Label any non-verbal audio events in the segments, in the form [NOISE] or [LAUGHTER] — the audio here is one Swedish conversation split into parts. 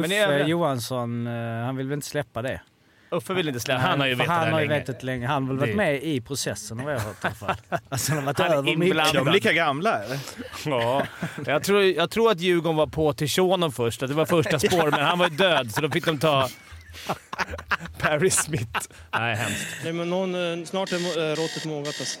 Men Uffe jag- Johansson, eh, han vill väl inte släppa det? Uffe vill inte släppa. Han har ju vetat det Han har ju länge. vetat länge. Han har väl varit med i processen har jag hört i alla fall. [LAUGHS] Alltså han har varit Han är över mycket. inblandad. Är de lika gamla eller? Ja, jag tror, jag tror att Djurgården var på till Shonon först. att Det var första spår, [LAUGHS] men han var död så då fick de ta Barry Smith. Nej, hemskt. Nej, men någon, eh, snart är äh, råttet mogat alltså.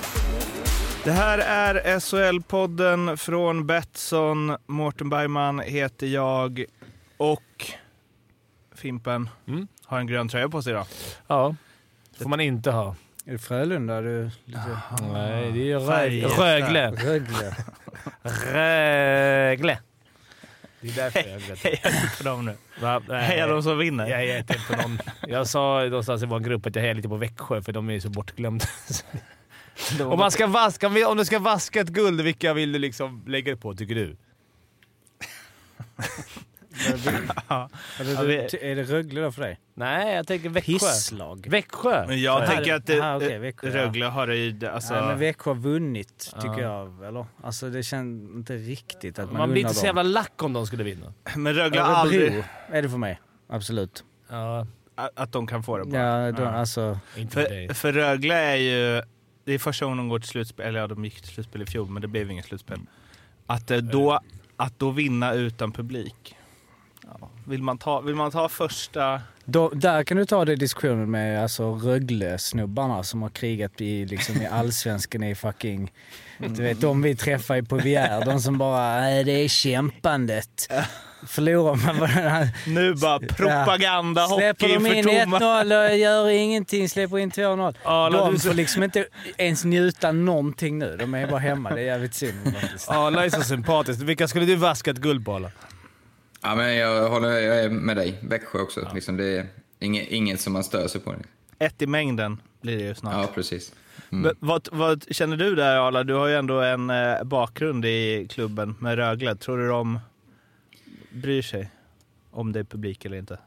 Det här är SHL-podden från Betsson. Mårten Bergman heter jag och Fimpen Mm. har en grön tröja på sig idag. Ja, det får man inte ha. Är det Frölunda du... Lite... Nej, det är Rö- Färjestad. Rögle. Rögle. Rögle. Det är därför jag vet. Hejar du på dem nu? Va? Nej. Hejar de som vinner? Jag hejar inte på någon. Jag sa någonstans i vår grupp att jag hejar lite på Växjö för de är så bortglömda. Om, man ska vaska, om du ska vaska ett guld, vilka vill du liksom lägga det på tycker du? Ja, vi- ty- är det Rögle då för dig? Nej, jag tänker Växjö. Hisslag? Växjö? Men jag Nej. tänker att det, Aha, eh, Växjö, ja. Rögle har ju... Alltså, Nej, men Växjö har vunnit, tycker Ja. jag. Eller? Alltså det känns inte riktigt att man, Man blir inte så jävla lack om de skulle vinna. men Rögle har aldrig... är det för mig. Absolut. Ja, Att de kan få det bara. Ja, då, alltså... inte för för Rögle är ju... Det är första gången de går till slutspel, eller ja, de gick till slutspel i fjol, men det blev inget slutspel. Att, eh, då, att då vinna utan publik. Ja. Vill, man ta, vill man ta första... Då, där kan du ta det diskussionen med alltså, Rögle-snubbarna som har krigat i, liksom, i allsvenskan i fucking... Du vet, de vi träffar på VR, de som bara "Nej, det är kämpandet. [LAUGHS] Förlorar man bara... Nu bara propaganda, Släpper hockey de in tomma... 1-0 och gör ingenting, släpper in 2-0. Arla, De du- får liksom inte ens njuta någonting nu. De är bara hemma. Det är jävligt synd faktiskt. Arla är så sympatisk. Vilka skulle du vaska ett guld på Arla? Ja, men jag håller jag är med dig. Växjö också. Liksom, det är inget, inget som man stör sig på. Ett i mängden blir det ju snart. Ja, precis. Mm. Vad, vad känner du där Arla? Du har ju ändå en eh, bakgrund i klubben med Rögle. Tror du de bryr sig om det är publik eller inte?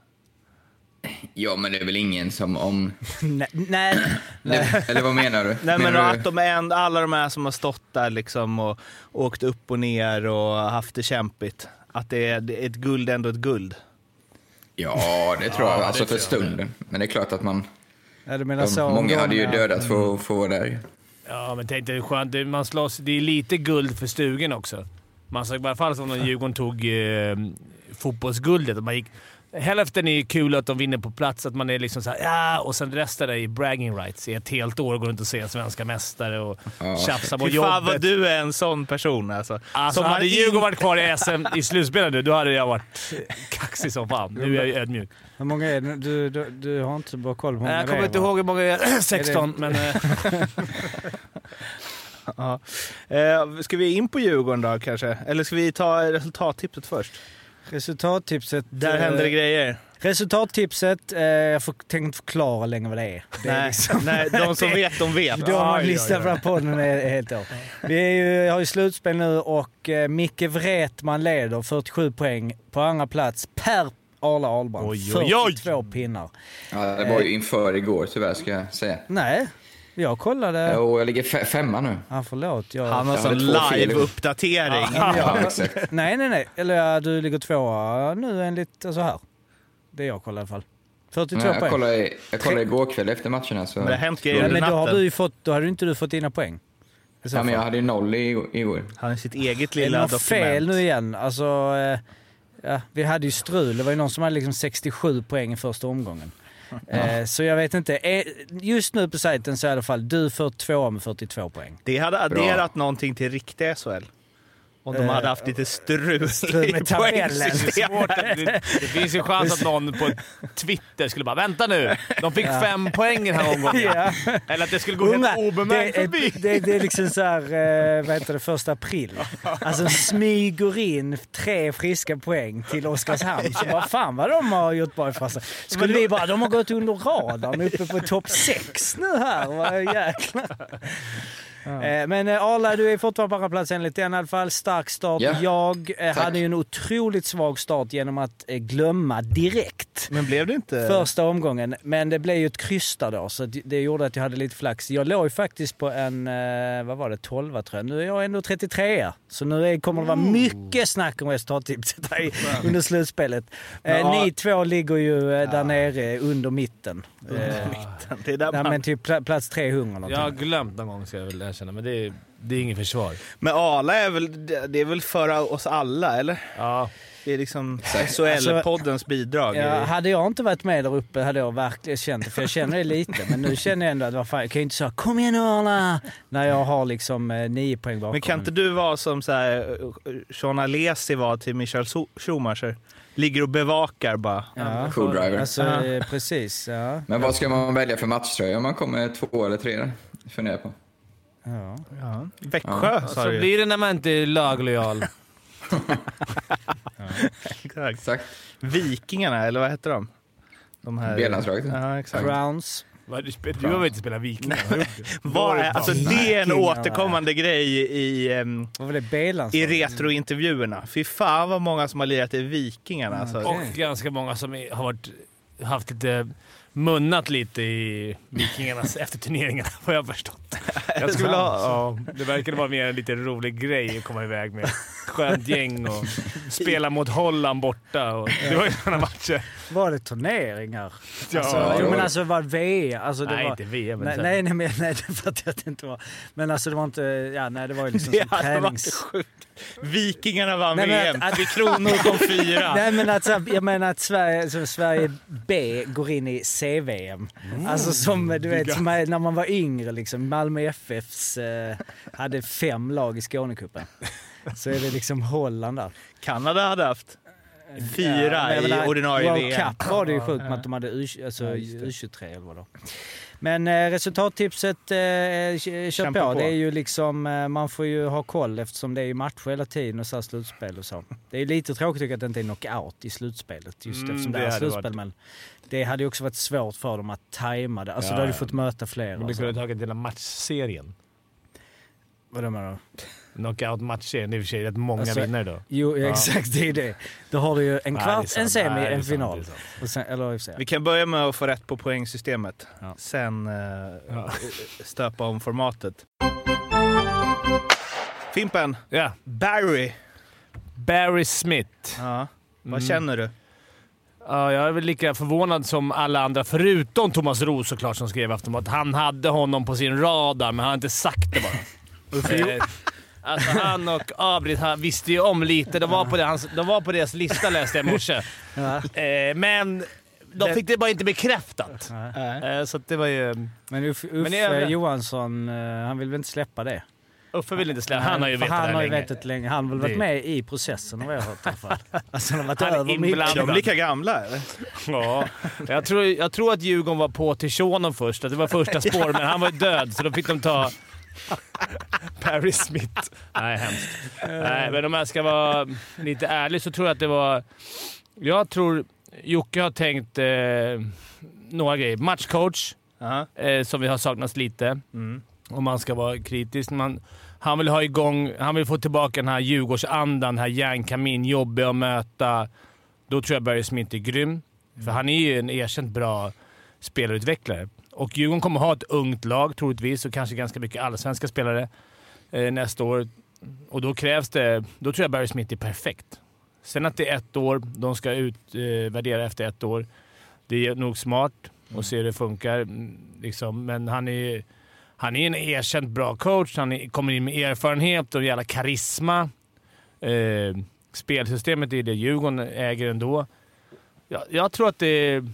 Ja, men det är väl ingen som om... [LAUGHS] Nej, nej. Eller, eller vad menar du? Nej, men menar du? att de är, en- alla de här som har stått där liksom och åkt upp och ner och haft det kämpigt. Att det är, det är ett guld ändå ett guld. Ja, det tror Ja, jag. Alltså för stunden. Men det är klart att man... Ja, du menar De, så, många de- hade ju dödat för att få vara där. Ja, men tänk dig skönt. Man slåss. Det är lite guld för stugan också. Man såg i alla fall som när Djurgården tog eh, fotbollsguldet. Man gick, hälften är ju kul att de vinner på plats, att man är liksom såhär ja och sen resten är i bragging rights i ett helt år. Går runt och ser svenska mästare och Ja. tjafsar på Fy fan vad jobbet. du är en sån person alltså. Alltså, Som hade Djurgården varit kvar i SM i slutspelet nu, då hade jag varit kaxig som fan. Nu är jag ju ödmjuk. Hur många är det? Du, du, du har inte så bra koll på hur många Jag [CLEARS THROAT] det kommer är, inte va? ihåg hur många det är. 16, men... [LAUGHS] eh, [LAUGHS] Ja. Eh, ska vi in på Djurgården då kanske? Eller ska vi ta resultattipset först? Resultattipset... Där eh, händer det grejer. Resultattipset, eh, jag får, tänker inte förklara länge vad det är. Det är Nej, liksom- nej, de som [LAUGHS] vet, de vet. De har lyssnat på den här podden är är helt år. [LAUGHS] Vi är ju, har ju slutspel nu och eh, Micke Wretman leder 47 poäng. På andra plats Per Arla Ahlbrand. Oj, oj, oj. 42 pinnar. Ja, det var ju inför igår tyvärr, ska jag säga. Nej, jag kollade. Och jag ligger fe- femma nu. Ja, förlåt. Jag... Han har sån live-uppdatering. Ja, exakt. Nej, nej, nej. Eller du ligger tvåa nu enligt så här. Det jag kollar i alla fall. 42 Nej, jag, poäng. kollade, jag kollade igår kväll efter matcherna. Så... Men det har hänt grejer Ja, under men då har natten. du ju fått, då hade inte du fått dina poäng. Ja, men jag hade ju noll i- igår. Han har sitt eget Är det lilla dokument. fel nu igen? Alltså, eh, ja, vi hade ju strul. Det var ju någon som hade liksom 67 poäng i första omgången. Eh, så jag vet inte. Eh, Just nu på sajten så är i alla fall du 42 med 42 poäng. Det hade Bra. adderat någonting till riktiga SHL. Om de hade haft lite strul, strul med tabellen. poängsystemet. Svårt att- det, det finns ju chans att någon på Twitter skulle bara “Vänta nu, de fick fem poäng den här omgången”. Ja. Eller att det skulle gå Unga, helt obemärkt det, förbi. är, det, det är liksom så här, eh, vad heter det, första april. Alltså smyger in tre friska poäng till Oskarshamn. Så vad fan vad de har gjort bra ifrån sig. Skulle vi bara, de har gått under radarn uppe på topp sex nu här. Vad jäklar. Eh, Men eh, Arla, du är fortfarande på andra plats enligt den i alla fall. Stark start. Ja, Jag eh, tack. hade ju en otroligt svag start genom att glömma direkt Men blev det inte... första omgången. Men det blev ju ett kryss där då, så det- gjorde att jag hade lite flax. Jag låg ju faktiskt på en, vad var det, 12 tror jag. Nu är jag ändå 33 Så nu kommer det vara mycket snack om resultattipset här under slutspelet. Ja. Ni två ligger ju där nere under mitten. Eh, Det är där nej, man... men typ pla- plats 300 någonting. Jag har glömt någon gång ska jag väl erkänna, men det är, det är inget försvar. Men Ala är väl, det är väl för oss alla, eller? Ja, Det är liksom. SHL-poddens bidrag. Ja, hade jag inte varit med där uppe hade jag verkligen känt det, för jag känner det lite. Men nu känner jag ändå att vad fan, jag kan ju inte säga “Kom igen nu Arla!” när jag har liksom eh, nio poäng bakom. Men kan inte du vara som så här, eh, Sean Alesi var till Michael Schu- Schumacher? Ligger och bevakar bara. Ja. Co-driver. Alltså, Ja. eh, precis. Ja. Men vad ska man välja för matchtröja om man kommer två eller tre? Funderar på. Ja. Ja. Växjö sa så blir det när man inte är laglojal. [LAUGHS] Exakt. Exakt. Vikingarna, eller vad heter de? de här... B-landslaget. Ja, exakt. Crowns. Vad, Du har väl inte spelat Vikingar? Har du [LAUGHS] gjort det? Var är, alltså, det är en Vikingarna. återkommande grej i? B-landslaget? i retrointervjuerna. Fy fan vad många som har lirat i Vikingarna. Alltså. Och ganska många som har varit, haft lite munnat lite i Vikingarnas [LAUGHS] efterturneringar, vad jag har förstått. [LAUGHS] Jag skulle ha, ja, det verkade vara mer en lite rolig grej att komma iväg med. Skönt gäng och spela mot Holland borta. Och, det var ju sådana matcher. Var det turneringar? Ja, alltså, jo, men alltså var VM? Alltså, det Nej, var, inte VM. Men Nej, nej, nej, nej, [LAUGHS] det fattar jag att det inte var. Men alltså det var inte... Ja, nej, det var ju liksom Det som hade varit tränings... sjukt. Vikingarna vann Nej, men VM. att- att- Tre kronor kom fyra. Nej men att, jag menar att Sverige, Sverige B går in i CVM. Alltså som du vet, som är- när man var yngre liksom. Malmö FFs eh, hade fem lag i Skånecupen. Så är det liksom Holland där. Kanada hade haft fyra jag i menar, ordinarie World VM. Cup var det ju sjukt med att de hade U, alltså, U23 eller vad då. Men eh, resultattipset, eh, kör Kämpa på. på. Det är ju liksom, eh, man får ju ha koll eftersom det är ju matcher hela tiden och så här slutspel och så. Det är lite tråkigt tycker jag att det inte är knockout i slutspelet just Mm, eftersom det, det är slutspel. varit- Men det hade ju också varit svårt för dem att tajma det. Alltså Ja, då hade du fått möta fler. Men du kunde ha tagit hela matchserien. Vadå menar du? Är i och för sig rätt många Alltså, vinnare då. Jo, exakt det är det. Då har du ju en kvart, en semi, Nej, en final. sen, eller. Vi kan börja med att få rätt på poängsystemet. Ja. Sen eh, stöpa om formatet. Fimpen, Ja. Barry. Barry Smith. Ja. Vad Mm. känner du? Ja, jag är väl lika förvånad som alla andra, förutom Thomas Roos såklart som skrev Aftonbladet. Han hade honom på sin radar, men han har inte sagt det bara. Alltså han och Abrit han visste ju om lite. De var på, det, hans, de var på deras lista läste jag i morse. Ja. Eh, men de fick det bara inte bekräftat. Eh, så att det var ju... Men Uffe, Men Uffe jag- Johansson, eh, han vill väl inte släppa det? Uffe vill inte släppa. Han har ju vetat det Han har ju länge. vetat länge. Han har väl varit med i processen vad jag har hört i alla fall. [LAUGHS] Alltså han har varit Han är över mycket. inblandad. Är de lika gamla eller? Ja, jag tror, jag tror att Djurgården var på till Shonon först. Att det var första spår, men han var död så då fick de ta [LAUGHS] Barry Smith. Nej, hemskt. Nej, men om jag ska vara lite ärlig så tror jag att det var... Jag tror Jocke har tänkt eh, några grejer. Matchcoach, Ja. eh, som vi har saknat lite. Mm. Om man ska vara kritisk. Man, han vill ha igång... Han vill få tillbaka den här Djurgårdsandan, den här järnkamin, jobbiga att möta. Då tror jag Barry Smith är grym. För han är ju en erkänt bra spelarutvecklare. Och Djurgården kommer ha ett ungt lag troligtvis och kanske ganska mycket allsvenska spelare eh, nästa år. Och då krävs det... Då tror jag Barry Smith är perfekt. Sen att det är ett år, de ska utvärdera eh, efter ett år. Det är nog smart och se hur det funkar. Mm, liksom. Men han är, han är en erkänt bra coach. Han är, kommer in med erfarenhet och jävla karisma. Eh, spelsystemet är det Djurgården äger ändå. Jag, jag tror att det är...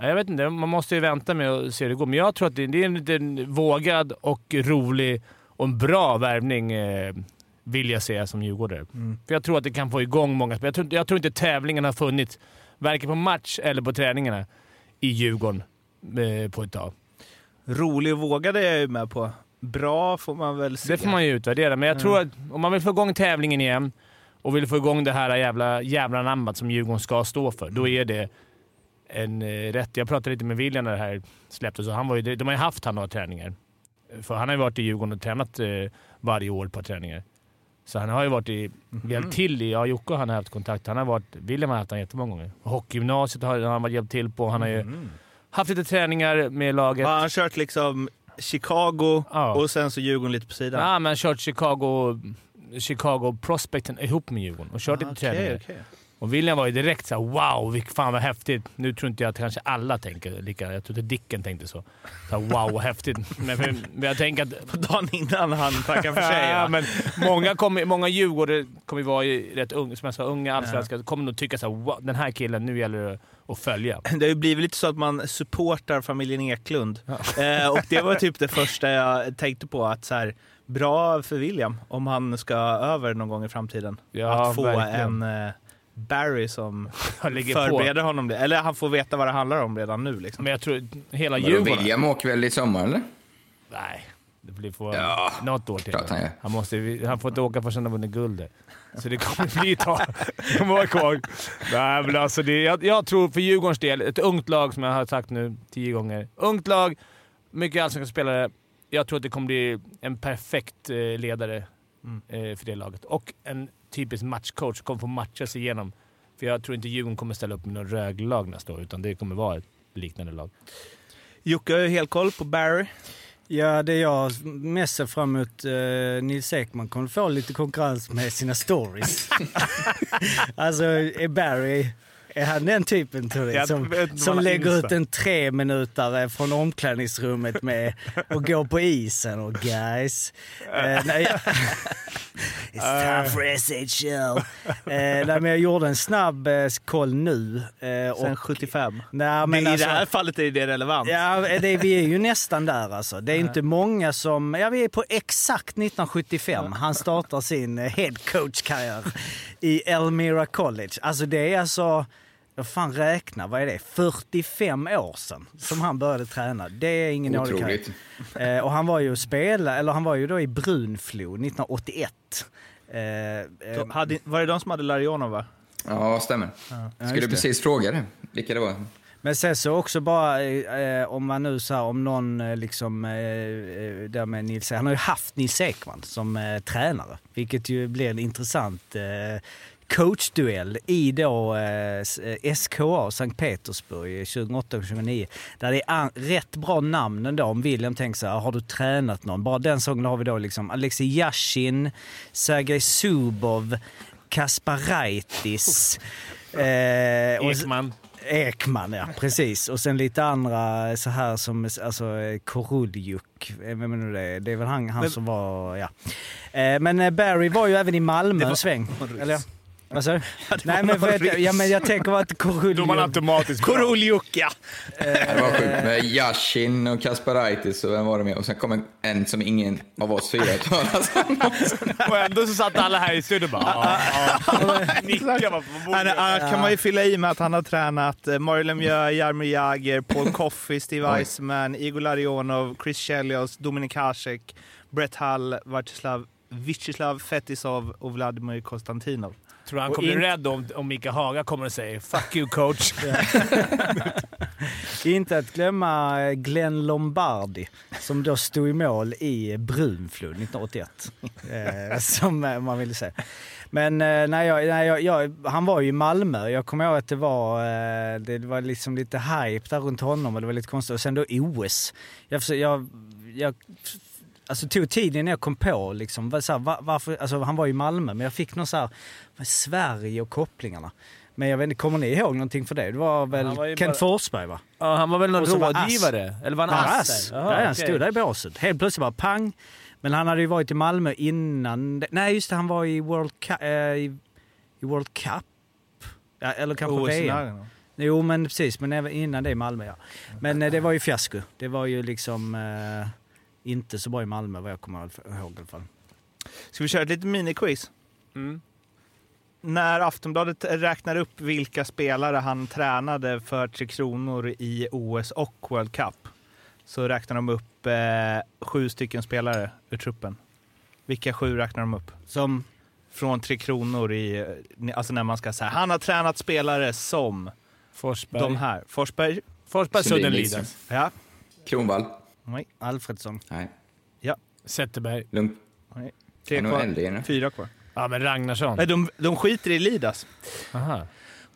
Jag vet inte, man måste ju vänta med att se hur det går. Men jag tror att det, det är en liten vågad och rolig och en bra värvning eh, vill jag se som djurgårdare. För jag tror att det kan få igång många spelare. Jag tror, jag tror inte tävlingen har funnits, varken på match eller på träningarna, i Djurgården eh, på ett tag. Rolig och vågad är jag ju med på. Bra får man väl se. Det får man ju utvärdera, men jag tror att om man vill få igång tävlingen igen och vill få igång det här jävla, jävla namnet som Djurgården ska stå för, då är det en eh, rätt. Jag pratade lite med William när det här släpptes och han var ju, de har ju haft han några träningar. För han har ju varit i Djurgården och tränat eh, varje år på träningar. Så han har ju varit i, hjälpt till i, ja Jocke han har haft kontakt. Han har varit, William har haft han jättemånga gånger. Hockeygymnasiet har han varit hjälpt till på. Han har ju haft lite träningar med laget. Har han kört liksom Chicago Ja. och sen så Djurgården lite på sidan? Ja, men kört Chicago, Chicago Prospecten ihop med Djurgården och kört lite Ah, Okej, träningar. okej. Och William var ju direkt såhär “Wow, vilk fan vad häftigt”. Nu tror inte jag att kanske alla tänker lika. Jag tror inte Dicken tänkte så. så här, “Wow, vad häftigt”. Men, men, men jag tänker att... [LAUGHS] På dagen innan han tackar för sig. Ja, ja. men många, kommer, många djurgårdare kommer ju vara rätt unga, som jag sa, unga allsvenskar. kommer nog tycka såhär wow, “Den här killen, nu gäller det att följa”. Det har ju blivit lite så att man supportar familjen Eklund. [LAUGHS] Eh, och det var typ det första jag tänkte på. att så här, Bra för William om han ska över någon gång i framtiden. Ja, att få verkligen. en eh, Barry som [LAUGHS] ligger på. förbereder honom det. Eller han får veta vad det handlar om redan nu. Liksom. Men jag tror hela Djurgården... William åker väl i sommar, eller? Nej, det blir få Ja, något år till. han. Han, måste, han får inte åka förrän han har vunnit guld. Så det kommer bli ett tag. [LAUGHS] Vara kvar. Nej, men alltså det, jag, jag tror för Djurgårdens del, ett ungt lag som jag har sagt nu tio gånger. Ungt lag, mycket allsvenska spelare. Jag tror att det kommer bli en perfekt eh, ledare eh, för det laget. Och en typisk matchcoach kommer få matcha sig igenom. För jag tror inte Djurgården kommer ställa upp med något Rögle-lag nästa år, utan det kommer vara ett liknande lag. Jocke har ju helt koll på Barry. Ja, det jag mest ser fram emot, uh, Nils Ekman kommer få lite konkurrens med sina stories. [LAUGHS] alltså, är Barry, är han den typen tror du? Som, vet som lägger ut en tre minuter från omklädningsrummet med och går på isen och guys. Uh, nej, [LAUGHS] [LAUGHS] It's time for SHL. Uh, nej, men jag gjorde en snabb uh, koll nu. Uh, Sen 75. nej, men I alltså- det här fallet är det relevant. Ja, det, vi är ju nästan där alltså. Det är inte många som... Ja, vi är på exakt 1975. Han startar sin eh, headcoach-karriär i Elmira College. Alltså det är alltså... Vad fan räkna, vad är det? 45 år sedan som han började träna. Det är ingen. Otroligt. Eh, och han var ju spela, eller han var ju då i Brunflo 1981. Eh, eh, hade, var det de som hade Larionov va? Ja, stämmer. Ja, Skulle precis fråga det, vilka det var. Men sen så också bara eh, om man nu så här, om någon eh, liksom, eh, eh, där med Nils, han har ju haft Nils Ekman som eh, tränare. Vilket ju blir en intressant eh, coachduell i då eh, eh, SKA Sankt Petersburg 2008-2009. Där det är rätt bra namn ändå. Om William tänker så här, har du tränat någon? Bara den säsongen har vi då liksom Alexej Yashin, Sergej Zubov, Kasparaitis. [LAUGHS] Eh, och- Ekman. Ekman, ja precis. Och sen lite andra så här som alltså eh, Koruljuk. Eh, Vem är nu det? Det är väl han, han Men- som var, ja. Eh, Men eh, Barry var ju även i Malmö en sväng. [LAUGHS] Eller? Vad sa du? [LAUGHS] Nej men, för ryss. ja, men jag tänker att Då är man Koruljuk... automatiskt bra. Koroljuk ja! Det var sjukt med Yashin och Kasparaitis och vem var det med? Och sen kom en, en som ingen av oss fyra har talat om. [LAUGHS] Och ändå så satt alla här i studion bara på Han, bordet. han, kan man ju fylla i med att han har tränat eh, Mario Lemieux, Jaromir Jagr, Paul Coffey, Steve. Eisman, Igor Larionov, Chris Chelios, Dominik Hasek, Brett Hull, Vartislav Vyacheslav Fetisov och Vladimir Konstantinov. Tror han Och kommer in- bli rädd om, om Mika Haga kommer och säger “Fuck you coach”. [LAUGHS] Inte att glömma eh, Glenn Lombardi som då stod i mål i Brunflo 1981. eh, som eh, man ville säga. Men eh, nej, jag, nej, jag, jag, han var ju i Malmö. Jag kommer ihåg att det var, eh, det var liksom lite hype där runt honom och det var lite konstigt. Och sen då OS. Jag, jag, jag alltså, tog tid innan jag kom på liksom, så här, var, varför, alltså, han var i Malmö men jag fick någon så här, Sverige och kopplingarna. Men jag vet inte, kommer ni ihåg någonting för det? Det var väl var Kent bara- Forsberg va? Ja, han var väl någon var rådgivare? Eller var han Han ass? ass. där? Han okej. stod där i båset. Helt plötsligt bara pang. Men han hade ju varit i Malmö innan. det- Nej just det, han var i World Cup. Eh, i, World Cup. Ja, eller kanske OS VM. Jo men precis, men även innan det i Malmö ja. Men eh, det var ju fiasko. Det var ju liksom eh, inte så bra i Malmö vad jag kommer ihåg i alla fall. Ska vi köra ett litet miniquiz? Mm. När Aftonbladet räknar upp vilka spelare han tränade för Tre Kronor i OS och World Cup så räknar de upp eh, sju stycken spelare ur truppen. Vilka sju räknar de upp? Som, Från Tre Kronor i... eh, Alltså när man ska säga han har tränat spelare som Forsberg. de här. Forsberg? Forsberg. Lidas. Ja. Kronvall? Nej. Alfredsson. Nej. Zetterberg. Lugnt. Tre Han är nog äldre kvar. det. Fyra kvar. Ja, men Ragnarsson. Nej, de, de skiter i Lidas. Aha.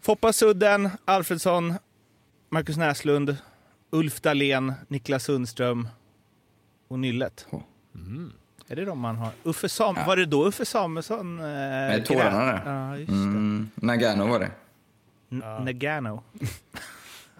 Foppa Sudden, Alfredsson, Marcus Näslund, Ulf Dahlén, Niklas Sundström och Nyllet. Oh. Är det de man har? Uffe Sam Var det då Uffe Samuelsson? Eh, Med tårarna där. Ja, just Mm, Nagano var det, det. N- Nagano. [LAUGHS]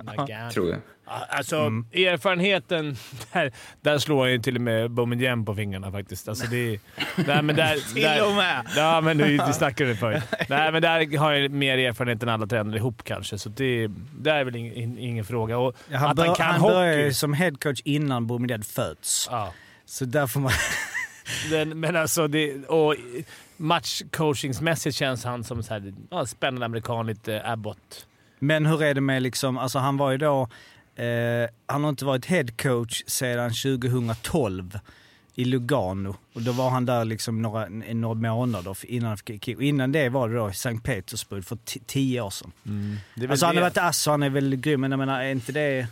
Nagano. tror jag. Ja, Alltså, Mm. erfarenheten... [LAUGHS] Där, där slår ju till och med Boumedienne på fingrarna faktiskt. Alltså, det, nej, men där, [LAUGHS] Till och med! Ja, men du, [LAUGHS] du snackade förut. Nej, men där har jag mer erfarenhet än alla tränare ihop kanske, så det, det är väl ing, in, ingen fråga. Och Ja, han att bör, han kan han hockey... började ju som headcoach innan Boumedienne föds. Ja. Så där får man... Den, men alltså, det, och matchcoachingsmässigt känns han som så här, ja, spännande amerikan, lite Abbott. Men hur är det med liksom, alltså han var ju då, eh, han har inte varit headcoach sedan 2012 i Lugano. Och då var han där liksom några, några månader innan han fick kick. Och Innan det var det då i Sankt Petersburg för ti- tio år sedan. Väl Alltså han har varit ass och han är väl grym, men jag menar, är inte det...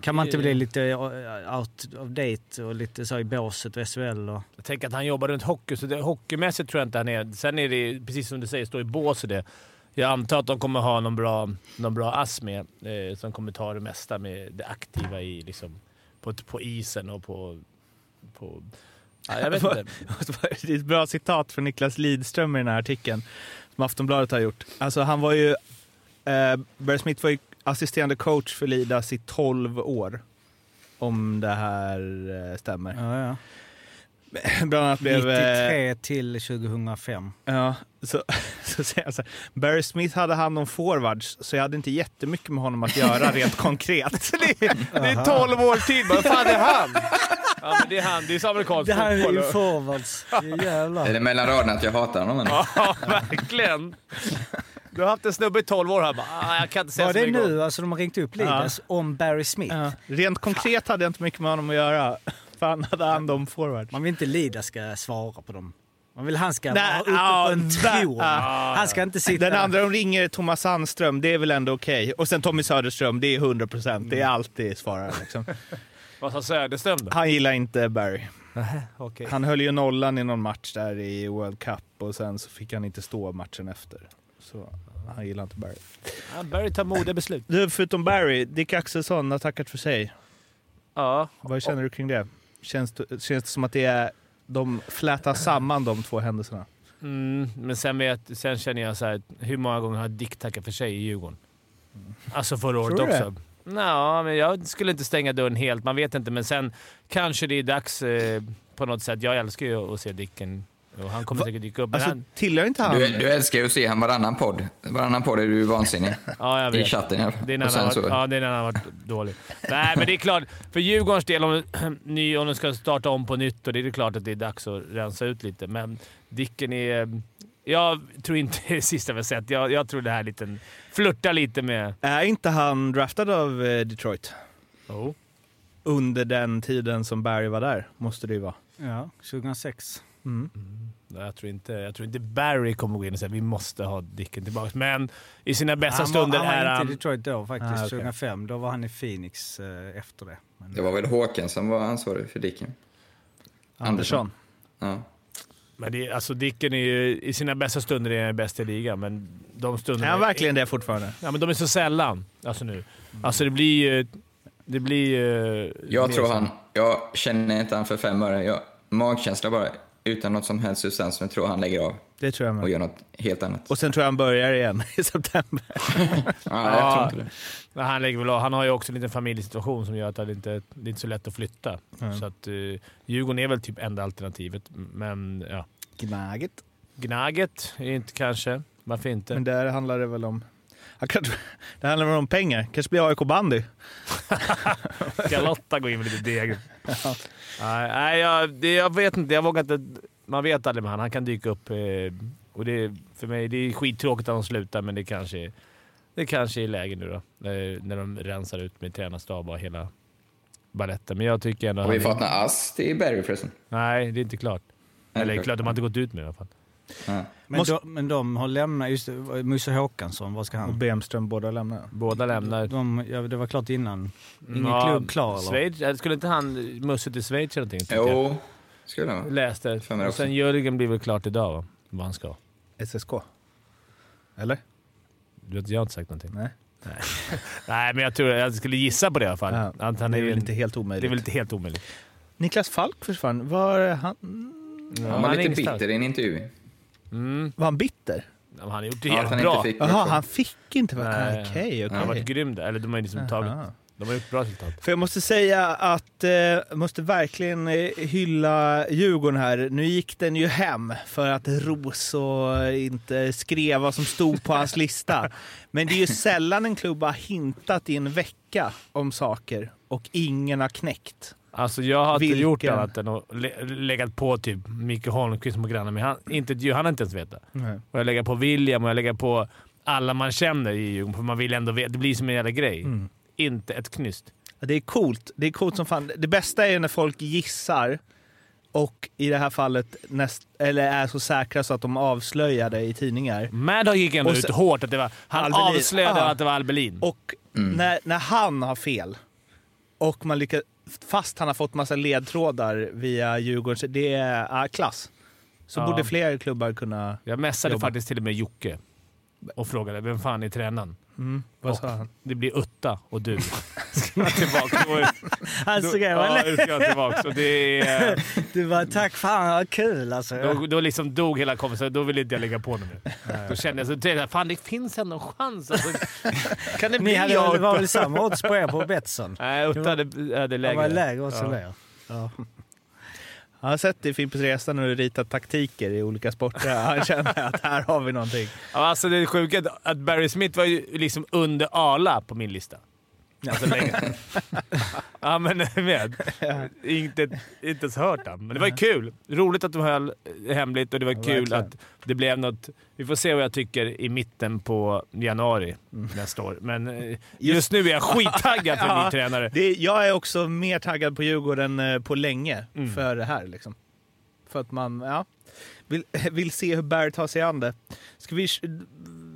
Kan man inte bli lite eh, out of date och lite så i båset och SHL och... Jag tänker att han jobbar runt hockey, så det, hockeymässigt tror jag inte han är. Sen är det precis som du säger, stå i bås och det. Jag antar att de kommer ha någon bra, någon bra ass med, eh, som kommer ta det mesta med det aktiva i, liksom, på, på isen och på... på ja, jag vet inte. [LAUGHS] Det är ett bra citat från Niklas Lidström i den här artikeln som Aftonbladet har gjort. Alltså han var ju... Eh, Barry Smith var ju assisterande coach för Lidas i 12 år. Om det här eh, stämmer. Ja, ja. [LAUGHS] Bland annat blev... eh, 93 till 2005. Ja, så, [LAUGHS] så säger jag så här, Barry Smith hade hand om forwards, så jag hade inte jättemycket med honom att göra [LAUGHS] rent konkret. det, är, det är 12 år till. Vad fan är han? Ja, men det är han. Det är så amerikansk Det här är ju forwards. Jävlar. Är det mellan raderna att jag hatar honom? Ja, verkligen. Du har haft en snubbe i 12 år här bara, ah, jag kan inte säga Var så det mycket om- nu alltså de har ringt upp Lidas om Barry Smith? Ja, rent konkret hade jag inte mycket med honom att göra, för han hade hand om forwards. Man vill inte Lidas ska svara på dem. Man vill han ska vara uppe ja, på en tron. ja. Han ska inte sitta... Den andra de ringer Thomas Sandström, det är väl ändå okej. Och sen Tommy Söderström, det är 100 procent. Det är alltid svararen. Liksom. [LAUGHS] Vad sa Söderström då? Han gillar inte Barry. Okej. Han höll ju nollan i någon match där i World Cup och sen så fick han inte stå matchen efter. Så han gillar inte Barry. Ja, Barry tar modiga beslut. Du, förutom Barry, Dick Axelsson har tackat för sig. Ja. Vad känner du kring det? Känns, det- känns det som att det är, de flätar samman de två händelserna? Mm, men sen, vet, sen känner jag så här, hur många gånger har Dick tackat för sig i Djurgården? Alltså förra året också. Ja, men jag skulle inte stänga dörren helt. Man vet inte, men sen kanske det är dags eh, på något sätt. Jag älskar ju att se Dicken och han kommer Va? säkert dyka upp. Men Alltså, han, tillhör inte han... Du, du älskar ju att se han varannan podd. Varannan podd är du vansinnig. [LAUGHS] ja, jag I vet. chatten i alla fall. Det är när Och han, sen har varit, så, ja, det är när han har varit dålig. Nej, men det är klart. För Djurgårdens del, om, [CLEARS THROAT] ny, om de ska starta om på nytt, och det är det klart att det är dags att rensa ut lite. Men Dicken är... Jag tror inte det är det sista vi har sett. Jag, jag tror det här är liten... Flörtar lite med... Är inte han draftad av eh, Detroit? Oh. Under den tiden som Barry var där, måste det ju vara. Ja, 2006. Mm. Jag tror, inte, jag tror inte Barry kommer gå in och säga vi måste ha Dicken tillbaka. Men i sina bästa han var, stunder han var är inte han... i Detroit då faktiskt, Ah, okej. 2005. Då var han i Phoenix eh, efter det. Men, det var väl Håkan som var ansvarig för Dicken? Andersson. Ja. Men det, alltså Dicken är ju, i sina bästa stunder är han bäst i ligan, men de stunderna... Är han verkligen det fortfarande? Ja, men de är så sällan. Alltså nu. Alltså det blir ju... Det blir ju... Jag tror han, jag känner inte han för fem öre. Jag, magkänsla bara, utan något som helst substans, men jag tror han lägger av Det tror jag och med. gör något helt annat. Och sen tror jag han börjar igen [LAUGHS] i september. [LAUGHS] Ja, jag tror inte det. Men han, lägger väl av. han har ju också en liten familjesituation som gör att det inte det är inte så lätt att flytta. Mm. Så att uh, Djurgården är väl typ enda alternativet. Men ja, Gnaget. Gnaget är inte kanske. Varför inte? Men där handlar det väl om... Kanske, det handlar väl om pengar. Kanske blir AIK bandy. [LAUGHS] Ska Lotta gå in med lite deg? [LAUGHS] Nej, nej jag, det, jag vet inte. Jag vågar inte... man vet aldrig med han. Han kan dyka upp. Eh, och det, för mig, det är skittråkigt att de slutar, men det kanske, det kanske är läge nu då. När, när de rensar ut med tränarstab och hela baletten. Men jag tycker ändå... Har vi han fått några ass till Barry förresten? Nej, det är inte klart. Eller klart. klart, de har inte gått ut med det i alla fall. Ja. Men, Måste- de, men de har lämnat, just Musse Håkansson, vad ska Och han? Bemström båda lämnar. Båda lämnar. De, ja, det var klart innan. Ingen Ja, klubb klar eller? Schweiz, eller skulle inte han Musse till Schweiz eller någonting? Jo, skulle han. Läste. Och också. sen Jörgen blir väl klart idag, va? Vad han ska. SSK. Eller? Du vet, jag har inte sagt någonting. Nej. [LAUGHS] Nej, men jag tror jag skulle gissa på det i alla fall. Ja, Att han det är är, väl inte helt det är omöjligt. väl inte helt omöjligt. Niklas Falk försvann. Var han, Ja, Han var är lite ingenstans. bitter i en intervju. Mm. var han bitter? Ja, Han har gjort det Ja, han bra. inte fick matchen. han fick inte. Nej. Okej, okej. Han har varit grym där. Eller de har liksom tagit... De har gjort bra resultat. För jag måste säga att eh, måste verkligen eh, hylla Djurgården här. Nu gick den ju hem för att Roso inte skrev vad som stod på hans lista. [LAUGHS] Men det är ju sällan en klubb har hintat i en vecka om saker och ingen har knäckt. Alltså jag har inte Vilken? gjort annat än att lä- på typ Micke Holmqvist på grannar, men han, inte, han har inte ens vetat. Och jag lägger på William och jag lägger på alla man känner i Djurgården, för man vill ändå veta. Det blir som en jävla grej. Mm. Inte ett knyst. Ja, Det är coolt. Det är coolt som fan. Det bästa är när folk gissar och i det här fallet näst, eller är så säkra så att de avslöjar det i tidningar. Maddow gick ändå Och sen- ut hårt. Att det var, han Albelin. avslöjade Ja. att det var Albelin. Och när, när han har fel och man lyckas, fast han har fått massa ledtrådar via Djurgården, det är ja, klass. Så Ja. borde fler klubbar kunna... Jag messade Jobba. faktiskt till och med Jocke och frågade vem fan är tränaren? Mm, vad sa han? Det blir Utta och du. [LAUGHS] Ska jag tillbaka? Han skrev ja, eller? nu ska jag tillbaka. Det är, [LAUGHS] Du bara tack fan vad kul alltså. då, då liksom dog hela konversationen. Då ville inte jag lägga på mer. [LAUGHS] Då kände jag så tänkte jag, fan det finns ändå en chans. Alltså, kan det bli Ni hade, jag det var väl samma odds på er på Betsson? Nej, Utta hade, hade Det lägre. var lägre odds än Ja. er. Ja. Jag har sett i Fimpens Resa när du ritat taktiker i olika sporter. Han känner att här har vi någonting. Ja, alltså det är sjuka är att Barry Smith var ju liksom under Arla på min lista. Alltså länge. [LAUGHS] ja, men med. Inte, inte ens hört han. Men det var ju kul. Roligt att de höll hemligt och det var kul verkligen. att det blev något. Vi får se vad jag tycker i mitten på januari nästa år. Men eh, just, nu är jag [LAUGHS] skittaggad för en Ja. ny tränare. Det, jag är också mer taggad på Djurgården eh, på länge Mm. för det här. Liksom. För att man ja, vill, [LAUGHS] vill se hur Barry tar sig an det. Ska vi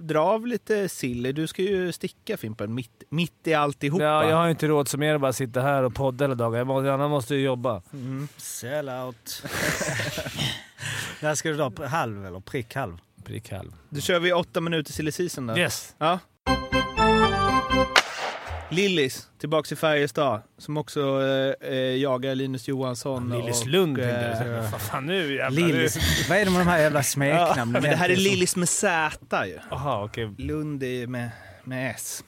dra av lite silly? Du ska ju sticka Fimpen, mitt, mitt i alltihopa. Ja, jag har inte råd som er att bara sitta här och podda hela dagen. Jag måste, Anna måste ju jobba. Mm. Sell out. [LAUGHS] När ska du dra? Halv eller prick halv? Prick halv. Då kör vi åtta minuter silly season då. Yes! Ja. Lillis, tillbaks i Färjestad, som också eh, eh, jagar Linus Johansson. Lillis och, Lund eh, jag säga. Vad fan nu jävlar. nu- Lillis. Vad är det med de här jävla smeknamnen? men det här är Lillis med Z ju. Jaha, okej. Lund är med, med S.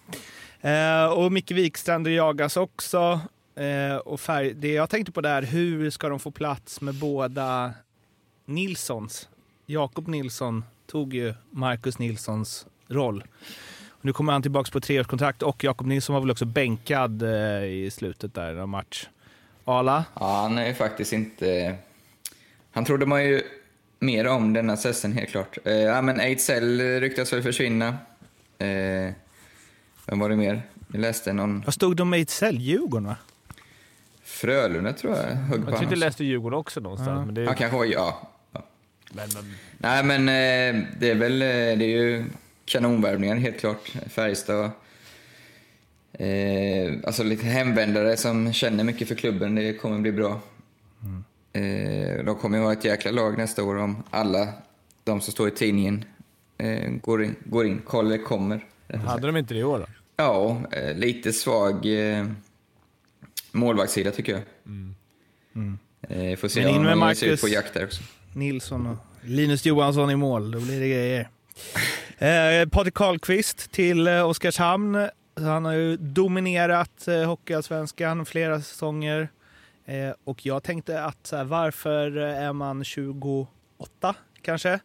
Eh, och Micke Wikstrand jagas också. Eh, och färg, det jag tänkte på där, hur ska de få plats med båda Nilssons? Jakob Nilsson tog ju Marcus Nilssons roll. Nu kommer han tillbaka på treårskontrakt och Jakob Nilsson var väl också bänkad eh, i slutet där av match. Ala? Ja, han är ju faktiskt inte... Han trodde man ju mer om denna säsongen helt klart. Eh, ja, men Ejdsell ryktas väl försvinna. Eh, vem var det mer? Jag läste någon Vad stod de med Ejdsell? Djurgården va? Frölunda tror jag högg Jag tyckte jag läste Djurgården också någonstans. Ja. Men det, Han kanske var... Ja. ja. men, men, Nej, men eh, det är väl... eh, Det är ju kanonvärvningar helt klart. Färjestad. Eh, alltså lite hemvändare som känner mycket för klubben. Det kommer bli bra. Eh, de kommer ju ha ett jäkla lag nästa år om alla de som står i tidningen eh, går in. Går in. Kolle kommer. hade de inte det i år då? Ja, eh, lite svag eh, målvaktssida tycker jag. Eh, får se Men in om med de ser ut Marcus. på jakt där också. Nilsson och Linus Johansson i mål. Då blir det grejer. Eh, Patrik Karlqvist till eh, Oskarshamn. Han har ju dominerat eh, Hockeyallsvenskan flera säsonger. Eh, och jag tänkte att så här, varför är man 28 kanske?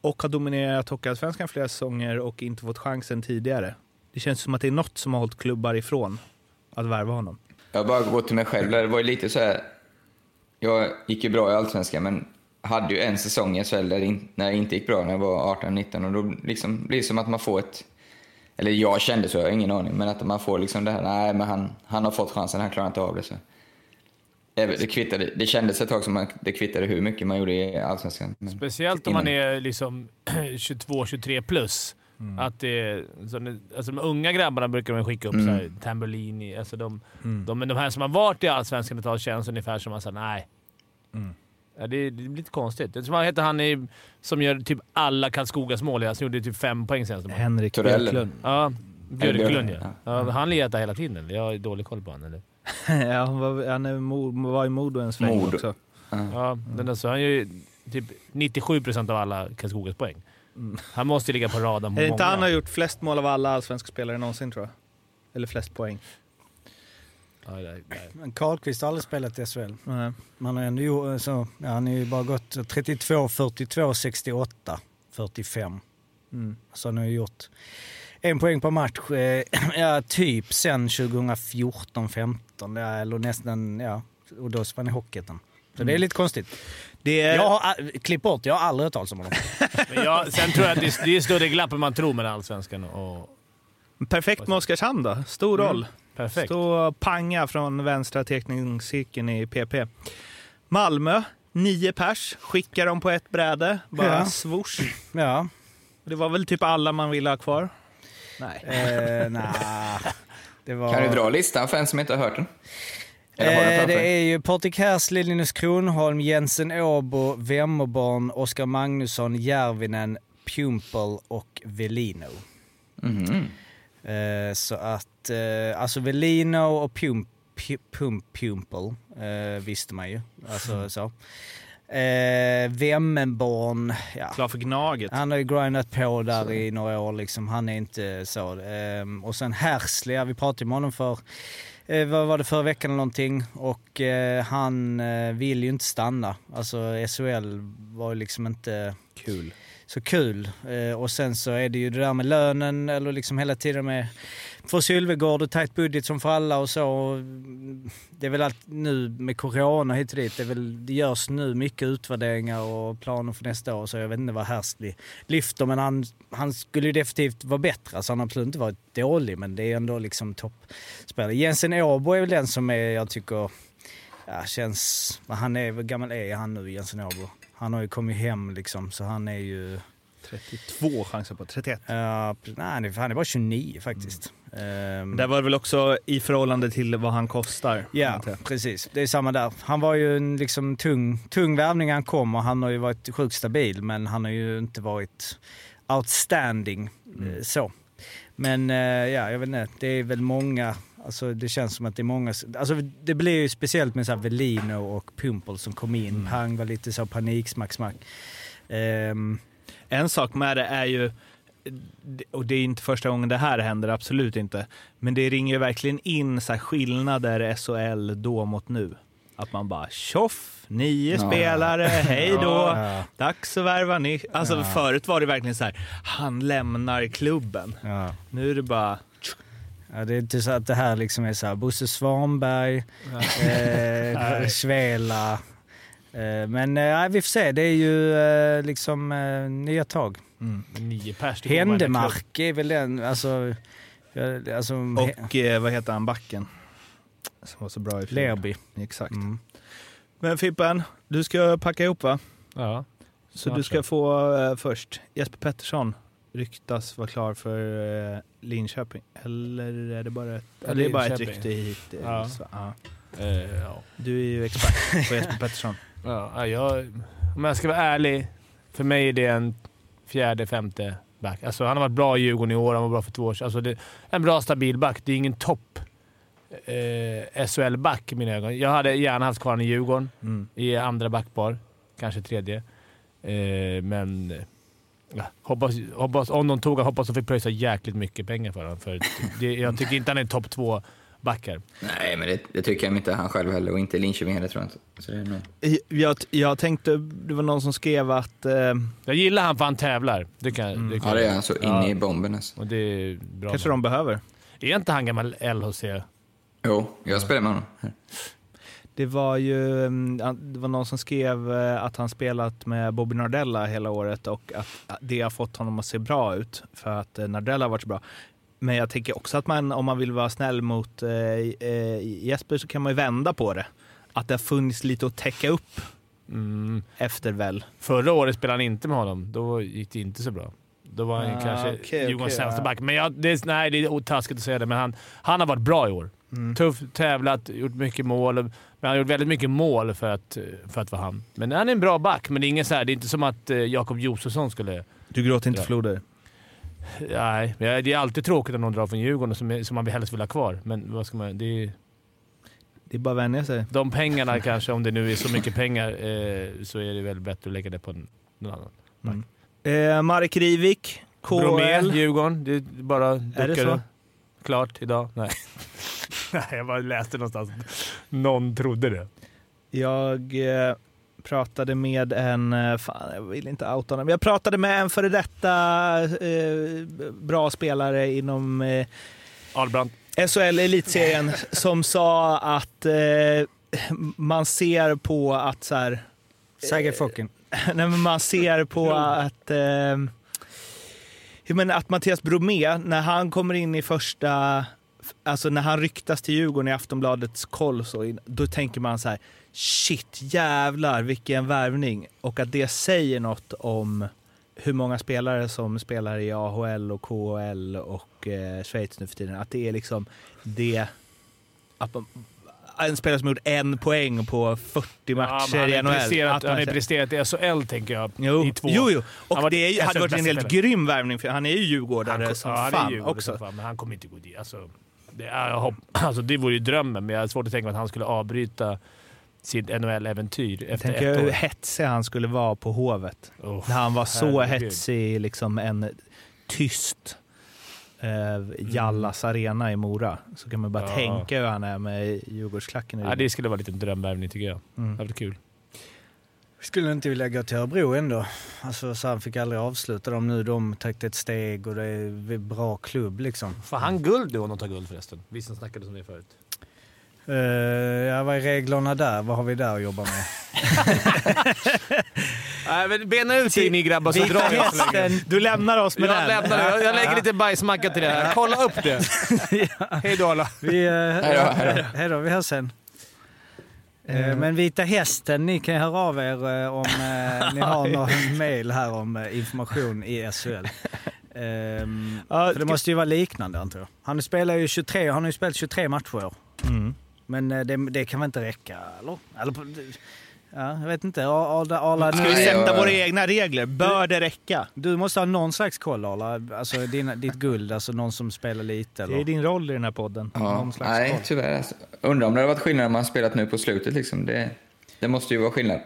Och har dominerat Hockeyallsvenskan flera säsonger och inte fått chansen tidigare. Det känns som att det är något som har hållit klubbar ifrån att värva honom. Jag bara går till mig själv. Det var ju lite så här. Jag gick ju bra i Allsvenskan, men hade ju en säsong i SHL där in, när det inte gick bra när jag var 18-19 och då liksom blir det som att man får ett... Eller jag kände så, jag har ingen aning, men att man får liksom det här, nej men han, han har fått chansen, han klarar inte av det. Så. Det, kvittade, det kändes ett tag som att det kvittade hur mycket man gjorde i Allsvenskan. Speciellt om man är liksom [CLEARS THROAT] 22-23 plus. Mm. Att det, så det, alltså de unga grabbarna brukar man skicka upp Mm. så här, Tambellini. Alltså de, Mm. de, men de här som har varit i Allsvenskan ett tag känns ungefär som att säga nej. Mm. Ja, det, det blir lite konstigt. Jag tror vad heter han i, som gör typ alla Karlskogas mål? Han gjorde typ fem poäng senast. Henrik Torell. Björklund. Ja, Björklund ja. Ja. Han letar hela tiden. eller? Jag har dålig koll på honom. Eller? [LAUGHS] ja, han var, han är, Mo- var i Modo en sväng Modo. också. Ja. Ja, den där, så han gör ju typ 97% av alla Karlskogas poäng. Mm. Han måste ju ligga på radarn på Är det inte han har gjort flest mål av alla allsvenska spelare någonsin tror jag? Eller flest poäng. Ja, det- det- Men Karlqvist har aldrig spelat i SHL. Nej. Man har ändå gjort, så, ja, han har ju bara gått 32, 42, 68, 45. Mm. Så han har ju gjort en poäng per match, eh, [CLEARS THROAT] ja typ sen 2014-15. Ja, eller nästan, ja. Och då spann i Hockeyettan. Så det är lite konstigt. Det är, Jag har, klipp bort, jag har aldrig hört talas om honom. [LAUGHS] Men jag, sen tror jag att det är, det är större glapp än man tror mellan Allsvenskan och... perfekt med Oskarshamn då. Stor Mm. Perfekt. Stå panga från vänstra teckningscirkeln i PP. Malmö, nio pers. Skickar dem på ett bräde. Bara Ja. swoosh. Ja, Det var väl typ alla man ville ha kvar? Nej. eh, nah, det var... Kan du dra listan för en som inte har hört den? Eh, det är ju Patrik Härsli, Linus Kronholm, Jensen Åbo, Vemmerborn, Oskar Magnusson, Järvinen, Pumpel och Velino. Mhm. Eh, så att, eh, alltså Velino och Pump, Pump, Pumpel eh, visste man ju. Alltså så. Eh, Vemmenborn, ja. Klar för Gnaget. Han har ju grindat på där i några år liksom. Han är inte så. Ehm, och sen Härsli, ja, vi pratade med honom för, eh, vad var det, förra veckan eller någonting. Och eh, han eh, vill ju inte stanna. Alltså SHL var ju liksom inte Kul så kul. Eh, och sen så är det ju det där med lönen, eller liksom hela tiden med för Sylvegård och tajt budget som för alla och så. Det är väl allt nu med corona hit och dit. Det, är väl, det görs nu mycket utvärderingar och planer för nästa år. Så jag vet inte vad Hersley lyfter. Men han, han skulle ju definitivt vara bättre. Alltså han har absolut inte varit dålig, men det är ändå liksom toppspelare. Jensen Åbo är väl den som är, jag tycker, ja, känns... vad Han är, gammal är han nu, Jensen Åbo? Han har ju kommit hem liksom, så han är ju... 32 chanser på 31. Ja, nej, han är, bara 29 faktiskt. Ehm, Det var väl också i förhållande till vad han kostar. Ja, precis. Det är samma där. Han var ju en liksom tung, tung värvning han kom och han har ju varit sjukt stabil men han har ju inte varit outstanding eh, så. Men eh, ja, jag vet inte. Det är väl många, alltså det känns som att det är många, alltså det blir ju speciellt med så Velino och Pumpel som kom in. Pang var lite så panik, smack, smack. Ehm, En sak med det är ju, och det är inte första gången det här händer, absolut inte, men det ringer ju verkligen in så här skillnader SHL då mot nu. Att man bara tjoff, nio Ja. spelare, [LAUGHS] hej då, ja, dags att värva ny. Alltså Ja. förut var det verkligen så här, han lämnar klubben. ja. Nu är det bara, Ja, det är inte så att det här liksom är så här Bosse Svanberg, eh, [LAUGHS] Svela. Eh, men eh, vi får se, det är ju eh, liksom eh, nya tag. Nio pers. Händemark är väl den, alltså... alltså och eh, vad heter han, backen? Som var så bra i fjol. Lerby. Exakt. Mm. Men Fimpen, du ska packa ihop va? Ja. Så du ska få eh, först, Jesper Pettersson ryktas vara klar för eh, Linköping. Eller är det bara ett, Ja, det är bara ett rykte hit? eh, Ja. ja. Eh, ja. Du är ju expert på Jesper Pettersson. [LAUGHS] Ja, jag, om jag ska vara ärlig, för mig är det en fjärde, femte back. Alltså, han har varit bra i Djurgården i år, han var bra för två år sedan. Alltså, det, en bra, stabil back. Det är ingen topp eh, SHL-back i mina ögon. Jag hade gärna haft kvar honom i Djurgården Mm. i andra backpar. Kanske tredje. Eh, men ja, hoppas, hoppas, om de tog honom, hoppas de fick pröjsa jäkligt mycket pengar för honom. För [LAUGHS] det, jag tycker inte han är en topp två backar. Nej, men det, det tycker jag inte han själv heller och inte Linköping heller tror jag inte. Så det är nog... Jag, jag tänkte, det var någon som skrev att eh, Jag gillar han för han tävlar. Det kan, Mm. det kan Ja, det är han så in Ja. i bomben alltså. Och det är bra. kanske de behöver. Är inte han gammal LHC? Jo, jag spelar med honom. Det var ju mm, det var någon som skrev eh, att han spelat med Bobby Nardella hela året och att det har fått honom att se bra ut för att eh, Nardella har varit så bra. Men jag tänker också att man, om man vill vara snäll mot eh, Jesper så kan man ju vända på det. Att det har funnits lite att täcka upp Mm. efter väl. Förra året spelade han inte med honom. Då gick det inte så bra. Då var han Ah, kanske okej, Djurgårdens okej, sämsta back. Men jag, det, är- nej, det är taskigt att säga det, men han, han har varit bra i år. Mm. Tuff, tävlat, gjort mycket mål. Men han har gjort väldigt mycket mål för att, för att vara han. Men han är en bra back, men det är, ingen så här, det är inte som att eh, Jakob Josefsson skulle... Du gråter inte floder? Nej, det är alltid tråkigt om någon drar från Djurgården som, som man helst vill ha kvar. Men vad ska man... Det är, Det är bara att vänja sig. de pengarna kanske, om det nu är så mycket pengar, eh, så är det väl bättre att lägga det på någon annan. Eh, Marek Rivik, Bromé, KL. Djurgården. Det är bara Är det så? Klart idag. Nej. [LAUGHS] [LAUGHS] Nej, jag bara läste någonstans. Någon trodde det. Jag eh, pratade med en, eh, fan jag vill inte outa honom, jag pratade med en före detta eh, bra spelare inom eh. SHL elitserien som sa att eh, man ser på att så här, Sagge Focken. [LAUGHS] nej, men man ser på att eh, men att Mattias Bromé, när han kommer in i första, alltså när han ryktas till Djurgården i Aftonbladets koll, så då tänker man så här, shit jävlar vilken värvning. Och att det säger något om hur många spelare som spelar i AHL och KHL och eh, Schweiz nu för tiden. Att det är liksom det, att man, en spelare som gjort en poäng på 40 Ja, matcher men i NHL. presterat, Att han har presterat i SHL, tänker jag. Jo, I två. jo, jo. Och var det är, hade varit en helt spelare. grym värvning för han är ju djurgårdare Han, som ja, fan Djurgården också. fan, men han kommer inte gå dit. Alltså, det, är, jag hopp, [CLEARS THROAT] alltså, det vore ju drömmen, men jag har svårt att tänka mig att han skulle avbryta sitt NHL-äventyr efter Tänk ett hur år. hetsig han skulle vara på Hovet. Oh, När han var så herregud. hetsig i liksom en tyst eh, Jallas arena i Mora. Så kan man bara Ja. tänka hur han är med Djurgårdsklacken i Ja, det skulle vara lite en drömvärvning tycker jag. Mm. Det hade varit kul. Skulle inte vilja gå till Örebro ändå. Alltså, så han fick aldrig avsluta dem nu. De tagit ett steg och det är en bra klubb liksom. Får han guld nu om de tar guld förresten? Vissa snackade om det förut. Uh, ja, vad är reglerna där? Vad har vi där att jobba med? [LAUGHS] Men bena ut dig ni grabbar så drar jag så länge. Du lämnar oss med Jag, den. lämnar, jag, jag lägger lite bajsmacka till det här. Kolla upp det! [LAUGHS] Hej då alla. Vi, uh, Hej då, hej då. hej då, vi hörs sen. Eh, Men Vita Hästen, ni kan höra av er eh, om eh, [LAUGHS] ni har någon mail här om information i SHL. [LAUGHS] Ehm, Ja, för det måste ju vara liknande antar jag. Han spelar ju 23, han har ju spelat 23 matcher i år. Mm. Men det, det kan väl inte räcka, eller? eller ja, jag vet inte. Arla, Arla, Ska vi sätta våra egna regler? Bör det räcka? Du måste ha någon slags koll Arla. Alltså dina, ditt guld, alltså någon som spelar lite. Eller? Det är din roll i den här podden. Ja, Någon slags nej, koll. tyvärr. Alltså. Undrar om det har varit skillnad om man spelat nu på slutet. Liksom. Det, det måste ju vara skillnad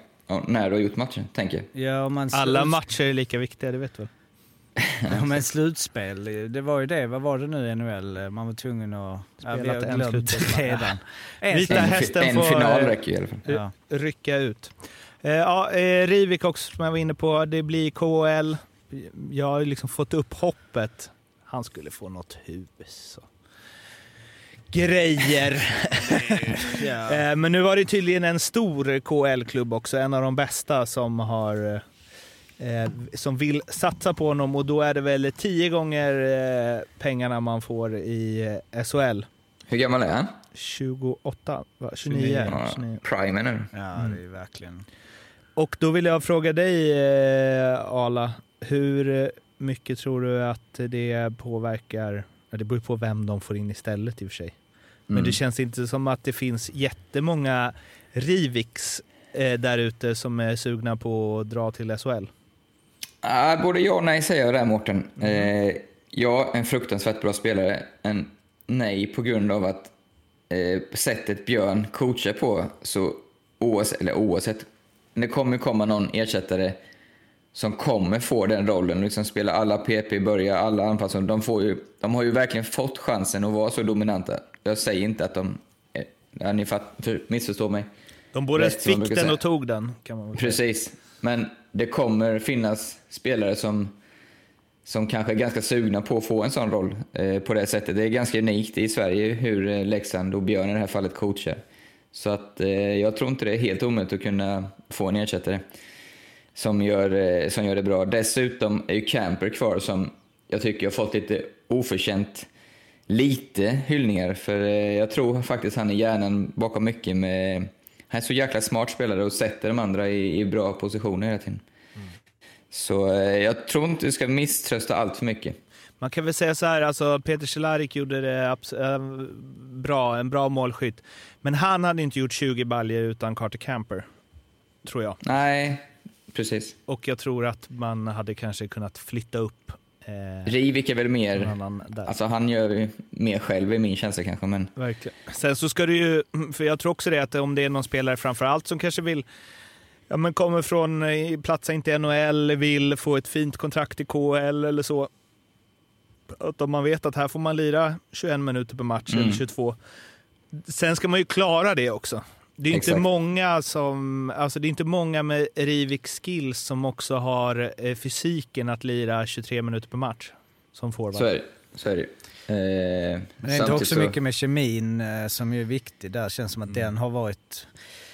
när du har gjort matchen, tänker jag. Ja, man Alla matcher är lika viktiga, det vet du väl? Ja, men slutspel, det var ju det. Vad var det nu i NHL? Man var tvungen att... Ja, vi har en det redan. En [LAUGHS] Vita En, hästen en får, final eh, räcker ju i alla fall. Ja. rycka ut. Eh, ja, eh, Rivik också som jag var inne på. Det blir KHL. Jag har liksom fått upp hoppet. Han skulle få något hus. och Grejer. [LAUGHS] Eh, Men nu var det tydligen en stor KHL-klubb också, en av de bästa som har eh, som vill satsa på honom och då är det väl tio gånger eh, pengarna man får i eh, SHL. Hur gammal är han? 28, va? 29. 29. Ja, 29. Prime nu. ja, det är ju verkligen... Och då vill jag fråga dig, eh, Ala, hur mycket tror du att det påverkar, det beror på vem de får in istället i och för sig. Men Mm. det känns inte som att det finns jättemånga Riviks eh, där ute som är sugna på att dra till SHL. Ah, både ja och nej säger jag där Mårten. Eh, ja, en fruktansvärt bra spelare. En nej på grund av att eh, sättet Björn coachar på, så oavsett, eller oavsett, det kommer komma någon ersättare som kommer få den rollen, liksom spela alla PP, börja alla anfall. De, får ju, de har ju verkligen fått chansen att vara så dominanta. Jag säger inte att de, eh, ja, ni fatt, för, missförstår mig. De både Rätt, fick den och tog den, kan man. Precis. Men det kommer finnas spelare som, som kanske är ganska sugna på att få en sån roll eh, på det sättet. Det är ganska unikt i Sverige hur eh, Leksand och Björn i det här fallet coachar. Så att eh, jag tror inte det är helt omöjligt att kunna få en ersättare som gör, eh, som gör det bra. Dessutom är ju Camper kvar som jag tycker har fått lite oförtjänt lite hyllningar. För eh, jag tror faktiskt han är hjärnan bakom mycket med... Han är så jäkla smart spelare och sätter de andra i, i bra positioner hela tiden. Så eh, jag tror inte du ska misströsta allt för mycket. Man kan väl säga så här, alltså Peter Cehlarik gjorde det äh, bra, en bra målskytt. Men han hade inte gjort 20 baljer utan Carter Camper, tror jag. Nej, precis. Och jag tror att man hade kanske kunnat flytta upp eh, Rivik är väl mer... Alltså han gör ju mer själv i min känsla kanske, men... Verkligen. Sen så ska du ju, för jag tror också det att om det är någon spelare framför allt som kanske vill, ja men kommer från, eh, platsa inte i NHL, vill få ett fint kontrakt i KHL eller så. Att om man vet att här får man lira 21 minuter per match Mm. eller 22. Sen ska man ju klara det också. Det är inte Exakt. många som, alltså det är inte många med Rivik skills som också har eh, fysiken att lira 23 minuter per match som forward. Så är det. Så är det. Eh, Men det är inte också mycket med kemin eh, som är viktig där. känns som att den har varit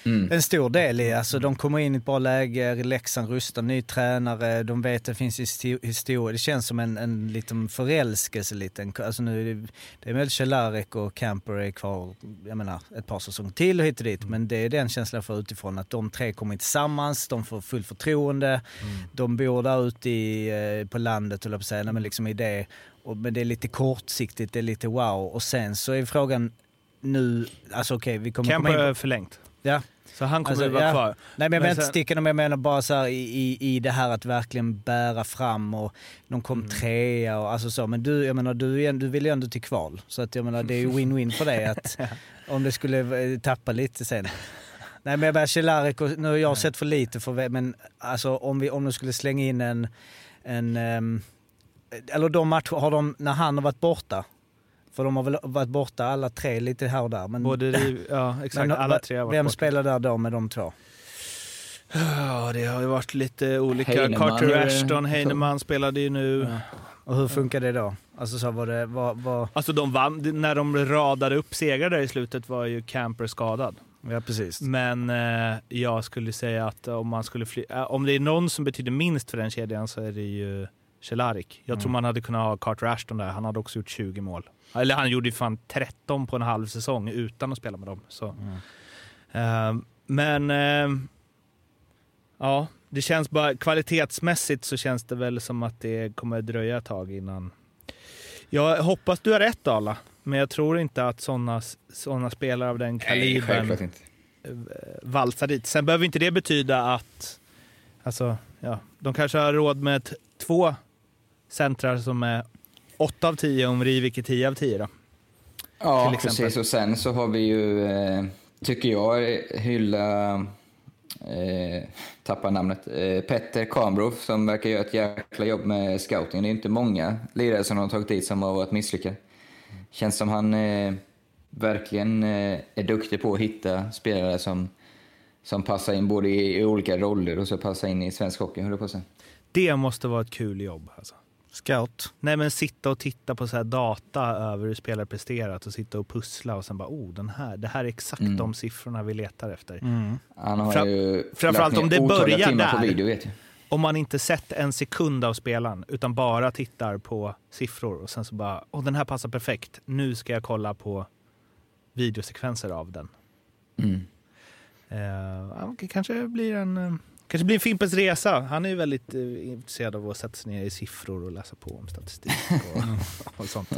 Mm. en stor del i. Alltså de kommer in i ett bra läge, Leksand rustar ny tränare, de vet att det finns histo- historia. Det känns som en, en liten förälskelse. Liten. Alltså nu det, det är väl Cehlarik och Camper är kvar, jag menar ett par säsonger till och hit och dit. Men det är den känslan jag får utifrån att de tre kommer tillsammans, de får fullt förtroende. De bor där ute i, eh, på landet, höll jag på att säga, men liksom i det. Och, men det är lite kortsiktigt, det är lite wow. Och sen så är frågan nu, alltså okej vi kommer Camper komma in på... förlängt. Ja. Så han kommer Alltså, ju vara ja. kvar. Nej men jag Men menar inte sticka men jag menar bara så här, i, i, i det här att verkligen bära fram och de kom Mm. trea och alltså så. Men du, jag menar du, du vill ju ändå till kval. Så att jag menar det är ju win-win för dig att [LAUGHS] om det skulle eh, tappa lite sen. Nej men jag bara Cehlarik och nu har jag sett för lite för men alltså om vi om de skulle slänga in en, en ehm, eller de matcher, har de, när han har varit borta, för de har väl varit borta alla tre lite här och där. Men, Både Riv, [LAUGHS] ja exakt, men, alla tre har varit Vem borta. spelar där då med de två? Ja, det har ju varit lite olika. Heinemann Carter Ashton, Heinemann spelade ju nu. Och hur funkar det då? Alltså så var det, var, var... Alltså de vann, när de radade upp segrar där i slutet var ju Camper skadad. Ja precis. Men eh, jag skulle säga att om, man skulle fly, eh, om det är någon som betyder minst för den kedjan så är det ju Cehlarik. Jag tror man hade kunnat ha Carter Ashton där. Han hade också gjort 20 mål. Eller han gjorde ju fan 13 på en halv säsong utan att spela med dem. Så. Eh, men eh, ja, det känns bara kvalitetsmässigt så känns det väl som att det kommer dröja ett tag innan. Jag hoppas du har rätt Arla, men jag tror inte att sådana såna spelare av den kalibern självklart inte. valsa dit. Sen behöver inte det betyda att alltså, ja, de kanske har råd med två centrar som är 8 av 10 om Rivik är 10 av 10 då. Ja, precis. Och sen så har vi ju, eh, tycker jag, hylla, eh, tappar namnet, eh, Petter Kambrov som verkar göra ett jäkla jobb med scouting. Det är inte många lirare som de har tagit dit som har varit misslyckade. Känns som han eh, verkligen eh, är duktig på att hitta spelare som, som passar in både i, i olika roller och så passar in i svensk hockey, höll på att säga. Det måste vara ett kul jobb. Alltså. Scout. Nej men sitta och titta på så här data över hur spelare presterat och sitta och pussla och sen bara oh, den här, det här är exakt Mm. de siffrorna vi letar efter. Han har Fra- ju framförallt om det börjar där. video. Om man inte sett en sekund av spelaren utan bara tittar på siffror och sen så bara, åh den här passar perfekt, nu ska jag kolla på videosekvenser av den. Mm. Eh, kanske blir en eh, kanske blir en Fimpens Resa. Han är ju väldigt eh, intresserad av att sätta sig ner i siffror och läsa på om statistik och, [LAUGHS] och sånt.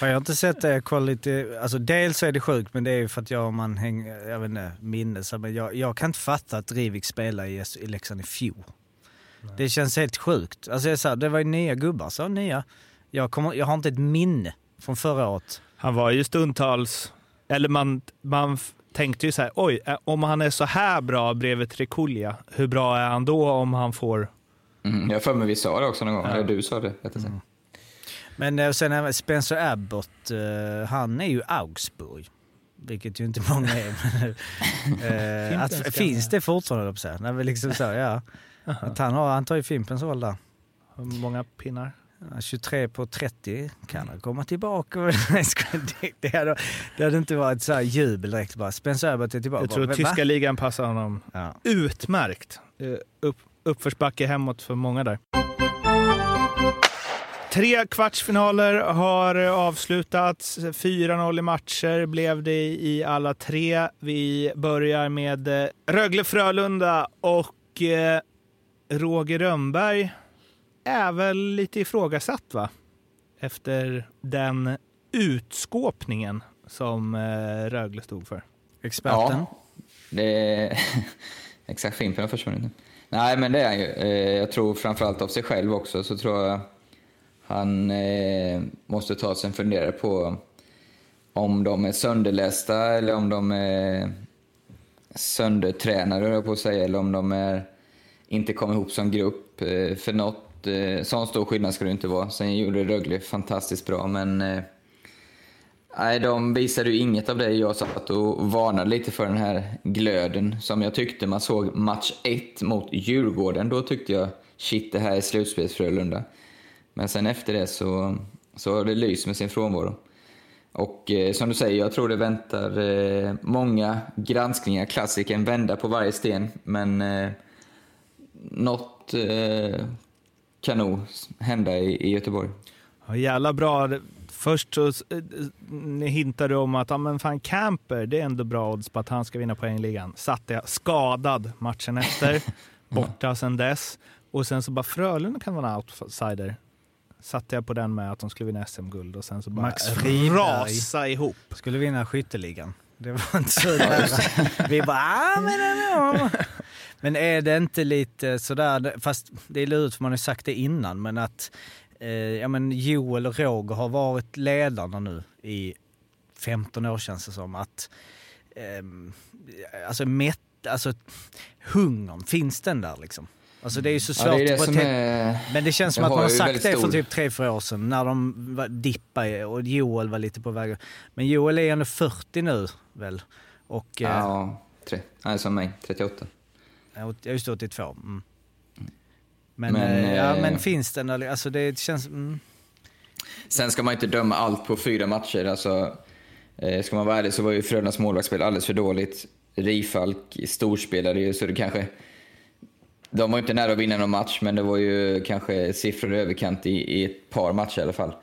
Jag har inte sett det, lite, alltså dels är det sjukt men det är ju för att jag, man hänger, jag vet inte, minnes, men jag, jag kan inte fatta att Rivik spelade i, i Leksand i fjol. Det känns helt sjukt. Alltså jag är så här, det var ju nya gubbar, så nya. Jag, kommer, jag har inte ett minne från förra året. Han var ju stundtals, eller man, man tänkte ju så här, oj, om han är så här bra bredvid Trekulja, hur bra är han då om han får... Mm, jag för mig vi sa det också någon gång, Ja. eller du sa det rättare sagt. Men eh, sen Spencer Abbott, eh, han är ju Augsburg. Vilket ju inte många är. Men, eh, [LAUGHS] att, finns det fortfarande, på att säga. När vi liksom så, ja. [LAUGHS] Att han, har, han tar ju Fimpens roll där. Hur många pinnar? Ja, 23 på 30, kan han komma tillbaka? [LAUGHS] Det, hade, det hade inte varit så här jubel direkt bara. Spence Öberg är tillbaka. Jag tror Va? tyska ligan passar honom Ja. utmärkt. Eh, Upp, uppförsbacke hemåt för många där. Tre kvartsfinaler har avslutats. 4-0 i matcher blev det i alla tre. Vi börjar med eh, Rögle-Frölunda och eh, Roger Rönnberg är väl lite ifrågasatt va? Efter den utskåpningen som eh, Rögle stod för. Experten. Ja, det är [LAUGHS] exakt Fimpen har försvunnit nu. Nej, men det är han ju. Eh, Jag tror framförallt av sig själv också, så tror jag han eh, måste ta sig en funderare på om de är sönderlästa eller om de är söndertränade, jag på att säga, eller om de är, inte kommer ihop som grupp. För något, eh, sån stor skillnad ska det inte vara. Sen gjorde Rögle fantastiskt bra, men eh, Nej, de visade ju inget av det. Jag satt och varnade lite för den här glöden som jag tyckte man såg match 1 mot Djurgården. Då tyckte jag, shit, det här är slutspels-Frölunda. Men sen efter det så, så har det lyst med sin frånvaro. Och eh, som du säger, jag tror det väntar eh, många granskningar. Klassikern vända på varje sten, men eh, något eh, kan nog hända i, i Göteborg. Ja, jävla bra. Först så eh, hintade om att ja, men fan Camper, det är ändå bra odds på att han ska vinna poängligan. Satte jag skadad matchen efter, [LAUGHS] borta sedan dess. Och sen så bara Frölunda kan vara en outsider. Satte jag på den med att de skulle vinna SM-guld och sen så bara Max Friberg. rasa ihop. Skulle vinna skytteligan. Det var inte så [LAUGHS] nära. Vi bara, ah, men, ja. Men är det inte lite sådär, fast det är lurigt för man har sagt det innan, men att eh, ja, men Joel och Roger har varit ledarna nu i 15 år känns det som. Att, ehm, alltså, mätt, alltså hungern, finns den där liksom? Alltså det är ju så svårt Ja, det är det är... men det känns som att man har sagt det för typ tre, fyra år sedan när de dippade och Joel var lite på väg. Men Joel är ändå 40 nu väl? Och, eh, Ja, tre. Nej, som mig. 38. Ja, just det, 82. Mm. Men, Men, eh, ja, eh, men finns den alltså det känns... Mm. Sen ska man inte döma allt på fyra matcher. Alltså, eh, ska man vara ärlig så var ju Frölundas målvaktsspel alldeles för dåligt. Rifalk storspelade ju, så det kanske... De var ju inte nära att vinna någon match, men det var ju kanske siffror i överkant i, i ett par matcher i alla fall.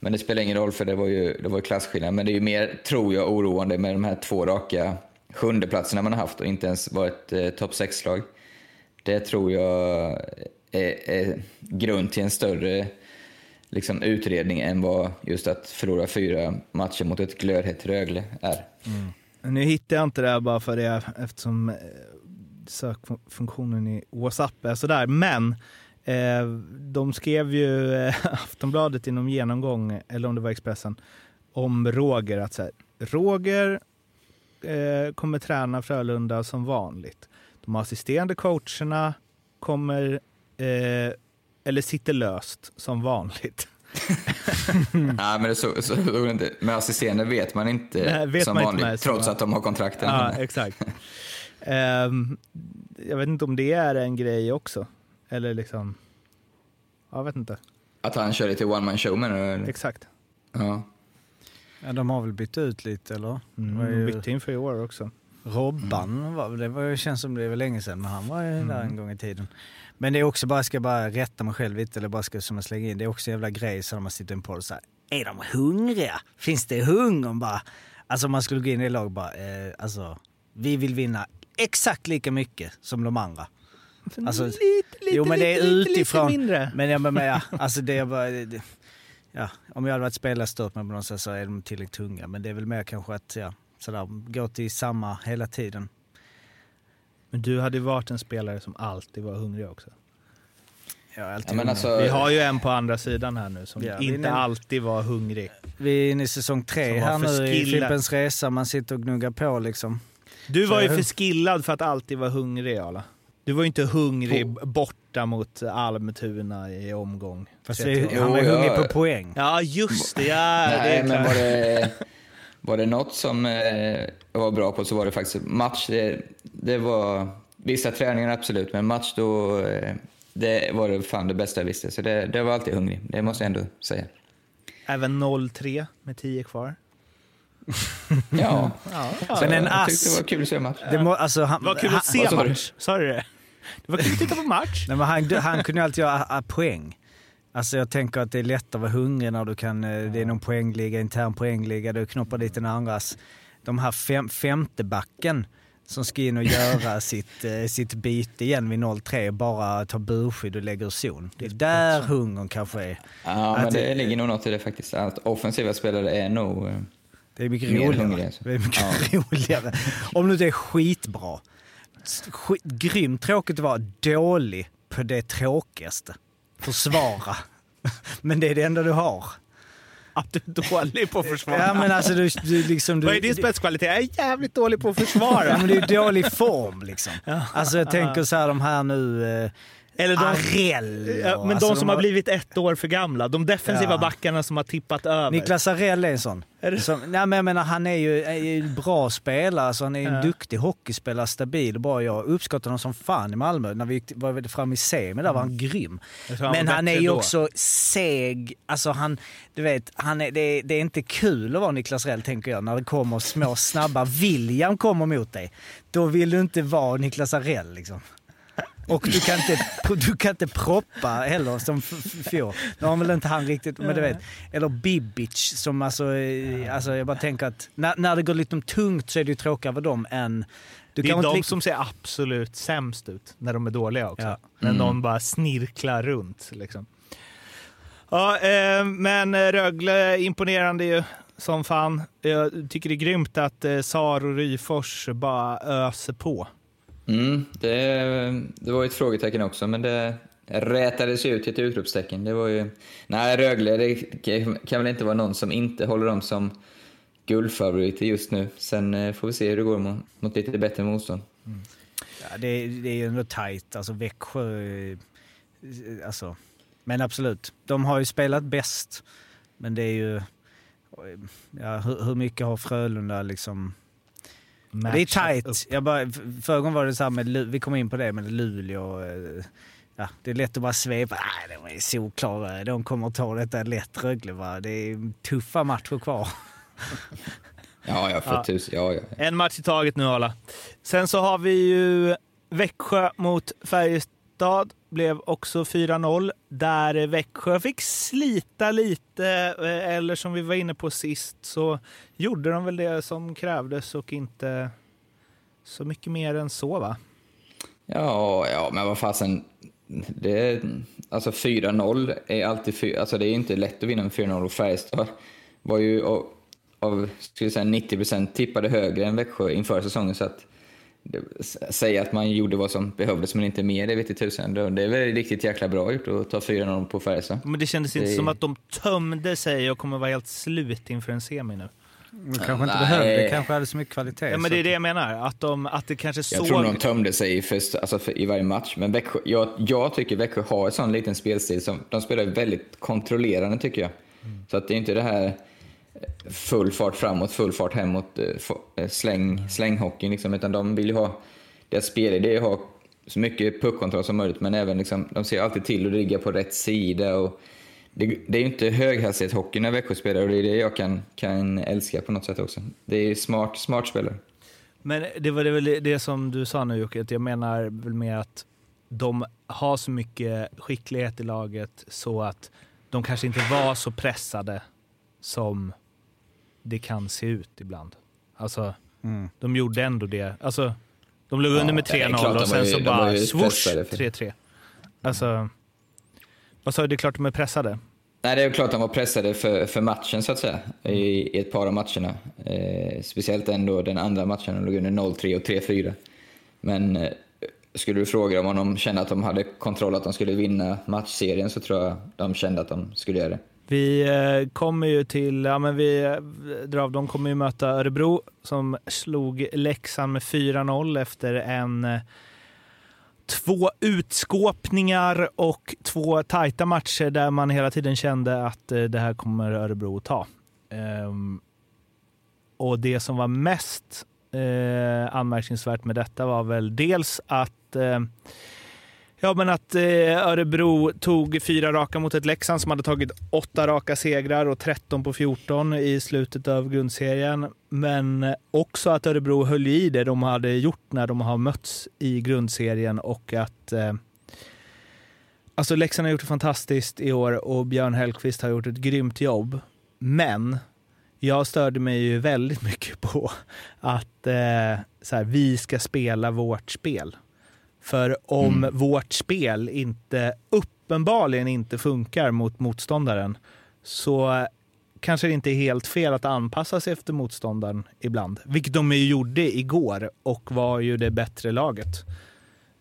Men det spelar ingen roll, för det var ju, det var ju klasskillnad. Men det är ju mer, tror jag, oroande med de här två raka sjundeplatserna man har haft och inte ens varit eh, topp 6-lag. Det tror jag är, är grund till en större liksom, utredning än vad just att förlora fyra matcher mot ett glödhett Rögle är. Mm. Nu hittar jag inte det här bara för det eftersom eh, sökfunktionen i WhatsApp är sådär. Men eh, de skrev ju, eh, [LAUGHS] Aftonbladet inom genomgång, eller om det var Expressen, om Roger. Att så här, Roger eh, kommer träna Frölunda som vanligt. De assisterande coacherna kommer, eh, eller sitter löst som vanligt. [LAUGHS] Nej, men det så, så, så inte. Med assisterande vet man inte Nej, vet som man inte vanligt, så- trots att de har kontrakten. Ja, exakt. [LAUGHS] Ehm, jag vet inte om det är en grej också. Eller liksom... Jag vet inte. Att han kör lite one man show menar du? Exakt. Ja. Ja, de har väl bytt ut lite eller? Mm, ju- Bytte in för i år också. Robban, var, det var, känns som det var länge sedan, men han var ju Mm. där en gång i tiden. Men det är också bara, ska bara rätta mig själv lite, eller bara ska som jag slänga in, det är också en jävla grej så när man sitter i en podd så här, är de hungriga? Finns det hunger? Bara, alltså man skulle gå in i lag bara, eh, alltså vi vill vinna exakt lika mycket som de andra. Alltså, lite, lite, jo men det är lite, utifrån. Lite mindre. Men jag menar, alltså det är bara, det, ja, om jag hade varit spelare stört mig på något sätt så är de tillräckligt tunga. Men det är väl mer kanske att, ja, sådär, gå till samma hela tiden. Men du hade ju varit en spelare som alltid var hungrig också. Är alltid Ja, alltså, Vi har ju en på andra sidan här nu som Ja, vi inte alltid var hungrig. Vi är inne i säsong tre här nu i. Fimpens Resa. Man sitter och gnuggar på liksom. Du Så var ju jag- för skillad för att alltid vara hungrig, Arla. Du var ju inte hungrig borta mot Almtuna i omgång. Fast 38. vi, han var Jo, hungrig ja. på poäng. Ja, just det. Ja, det Nej, är men var det, var det något som eh, jag var bra på så var det faktiskt match. Det, det var vissa träningar absolut, men match då, eh, det var det fan det bästa jag visste. Så det, det var alltid hungrig, det måste jag ändå säga. Även 0-3 med 10 kvar. [LAUGHS] Ja, Ja, Men en jag tyckte det ass... var kul att se match. Det må, alltså, han, Det var kul han, att se du? match. Sa du det? Det var kul att titta på match. Nej, men han, han kunde ju alltid göra a, poäng. Alltså jag tänker att det är lättare att vara hungrig när du kan, eh, det är någon poängliga, intern poängliga, du knoppar dit en andras. De här fem, femte backen som ska in och göra [LAUGHS] sitt, eh, sitt byte igen vid 0-3, bara ta burskydd och lägga ur zon. Det är där hungern kanske är. Ja, men Att det det- ligger nog något i det faktiskt. Att offensiva spelare är nog... eh, Det är mycket roligare. hungrig, alltså. Det är mycket [LAUGHS] roligare. Om du inte är skitbra. Skit, grymt tråkigt att vara dålig på det tråkigaste. Försvara. [LAUGHS] Men det är det enda du har. Att du är dålig på att försvara. Ja men alltså du, du liksom... Du, Vad är din spetskvalitet? Jag är jävligt dålig på att försvara. Ja men det är dålig form liksom. Alltså jag tänker så här de här nu... Eh, Eller de, Arell ja, men alltså, de som har blivit ett år för gamla. De defensiva Ja. backarna som har tippat över. Niklas Arell är en sån. Är det- Som, nej, men jag menar, han är ju, är ju en bra spelare, alltså, han är ju en Ja. duktig hockeyspelare, stabil och bra. Jag uppskattar honom som fan i Malmö. När vi gick var fram i semi där var han grym. Jag tror han Men han är ju också seg. Alltså han, du vet, han är, det, är- det är inte kul att vara Niklas Rell tänker jag. När det kommer små snabba William kommer mot dig. Då vill du inte vara Niklas Arell liksom. Och du kan inte, du kan inte proppa heller som fjol. Nu har väl inte han riktigt, men du vet. Eller Bibic som alltså, eh, alltså jag bara tänker att när, när det går lite tungt så är det ju tråkigare för dem än... Du Det är de som ser absolut sämst ut när de är dåliga också. Ja. När Mm. någon bara snirklar runt. Liksom. Ja, eh, men Rögle är imponerande ju som fan. Jag tycker det är grymt att eh, Sar och Ryfors bara öser på. Mm, det, det var ju ett frågetecken också, men det rätades ut till ett utropstecken. Det var ju... Nej, Rögle, det kan väl inte vara någon som inte håller dem som guldfavoriter just nu. Sen eh, får vi se hur det går mot, mot lite bättre motstånd. Mm. Ja, det, är- det är ju ändå tajt. Alltså Växjö... Eh, alltså. Men absolut, de har ju spelat bäst. Men det är ju... Ja, hur, hur mycket har Frölunda liksom... Det är tajt. Jag bara, förra gången var det så här med, Lu- vi kom in på det med Luleå. eh, Ja, det är lätt att bara svepa. Nej, de är solklara. De kommer att ta detta lätt Rögle. Va? Det är tuffa matcher kvar. [LAUGHS] Ja, ja, för Ja. tusen. Ja, ja. En match i taget nu Arla. Sen så har vi ju Växjö mot Färjestad. Blev också 4-0. Där Växjö fick slita lite, eh, eller som vi var inne på sist så gjorde de väl det som krävdes och inte så mycket mer än så va? Ja, ja, men vad fasen. Det alltså 4-0 är alltid... Alltså det är inte lätt att vinna med 4-0 och Färjestad var ju av, av skulle säga, 90% tippade högre än Växjö inför säsongen. Så att säga att man gjorde vad som behövdes men inte mer, det vet i tusen. Det det är väl riktigt jäkla bra gjort att ta 4-0 på Färjestad. Men det kändes inte Det- som att de tömde sig och kommer vara helt slut inför en semi nu. De kanske inte Nej. behövde. Det kanske hade så mycket kvalitet. Ja, men det är det jag menar. Att, de, att det kanske Jag såg... tror de tömde sig för, alltså för, i varje match. Men Växjö, jag, jag tycker Växjö har en sån liten spelstil. Som, de spelar väldigt kontrollerande tycker jag. Så att det är inte det här full fart framåt, full fart hemåt, eh, eh, släng, slänghockeyn. Liksom, utan de vill ju ha, deras spelidé är att ha så mycket puckkontroll som möjligt. Men även liksom, de ser alltid till att ligga på rätt sida. Och det, det är ju inte höghastighetshockey när Växjö spelar och det är det jag kan, kan älska på något sätt också. Det är smart, smart spelare. Men det var det väl det som du sa nu Jocke, att jag menar väl med att de har så mycket skicklighet i laget så att de kanske inte var så pressade som det kan se ut ibland. Alltså, Mm. de gjorde ändå det. Alltså, de låg Ja, under med det är 3-0 klart, de och sen ju- så bara swoosh pressade för- 3-3. Alltså, vad sa du? Det är klart de är pressade. Nej, det är klart de var pressade för, för matchen så att säga, i, i ett par av matcherna. Eh, speciellt ändå den andra matchen, de låg under 0-3 och 3-4. Men eh, skulle du fråga dem om de kände att de hade kontroll, att de skulle vinna matchserien, så tror jag de kände att de skulle göra det. Vi eh, kommer ju till, ja men vi eh, drar av, de kommer ju möta Örebro som slog Leksand med 4-0 efter en eh, två utskåpningar och två tajta matcher där man hela tiden kände att det här kommer Örebro att ta. Ehm, och det som var mest anmärkningsvärt med detta var väl dels att Ja, men att eh, Örebro tog fyra raka mot ett Leksand som hade tagit åtta raka segrar och 13 på 14 i slutet av grundserien. Men också att Örebro höll i det de hade gjort när de har mötts i grundserien och att eh, Alltså Leksand har gjort det fantastiskt i år och Björn Hellkvist har gjort ett grymt jobb. Men jag störde mig ju väldigt mycket på att eh, så här, vi ska spela vårt spel. För om Mm. vårt spel inte uppenbarligen inte funkar mot motståndaren så kanske det inte är helt fel att anpassa sig efter motståndaren ibland. Vilket de ju gjorde igår och var ju det bättre laget.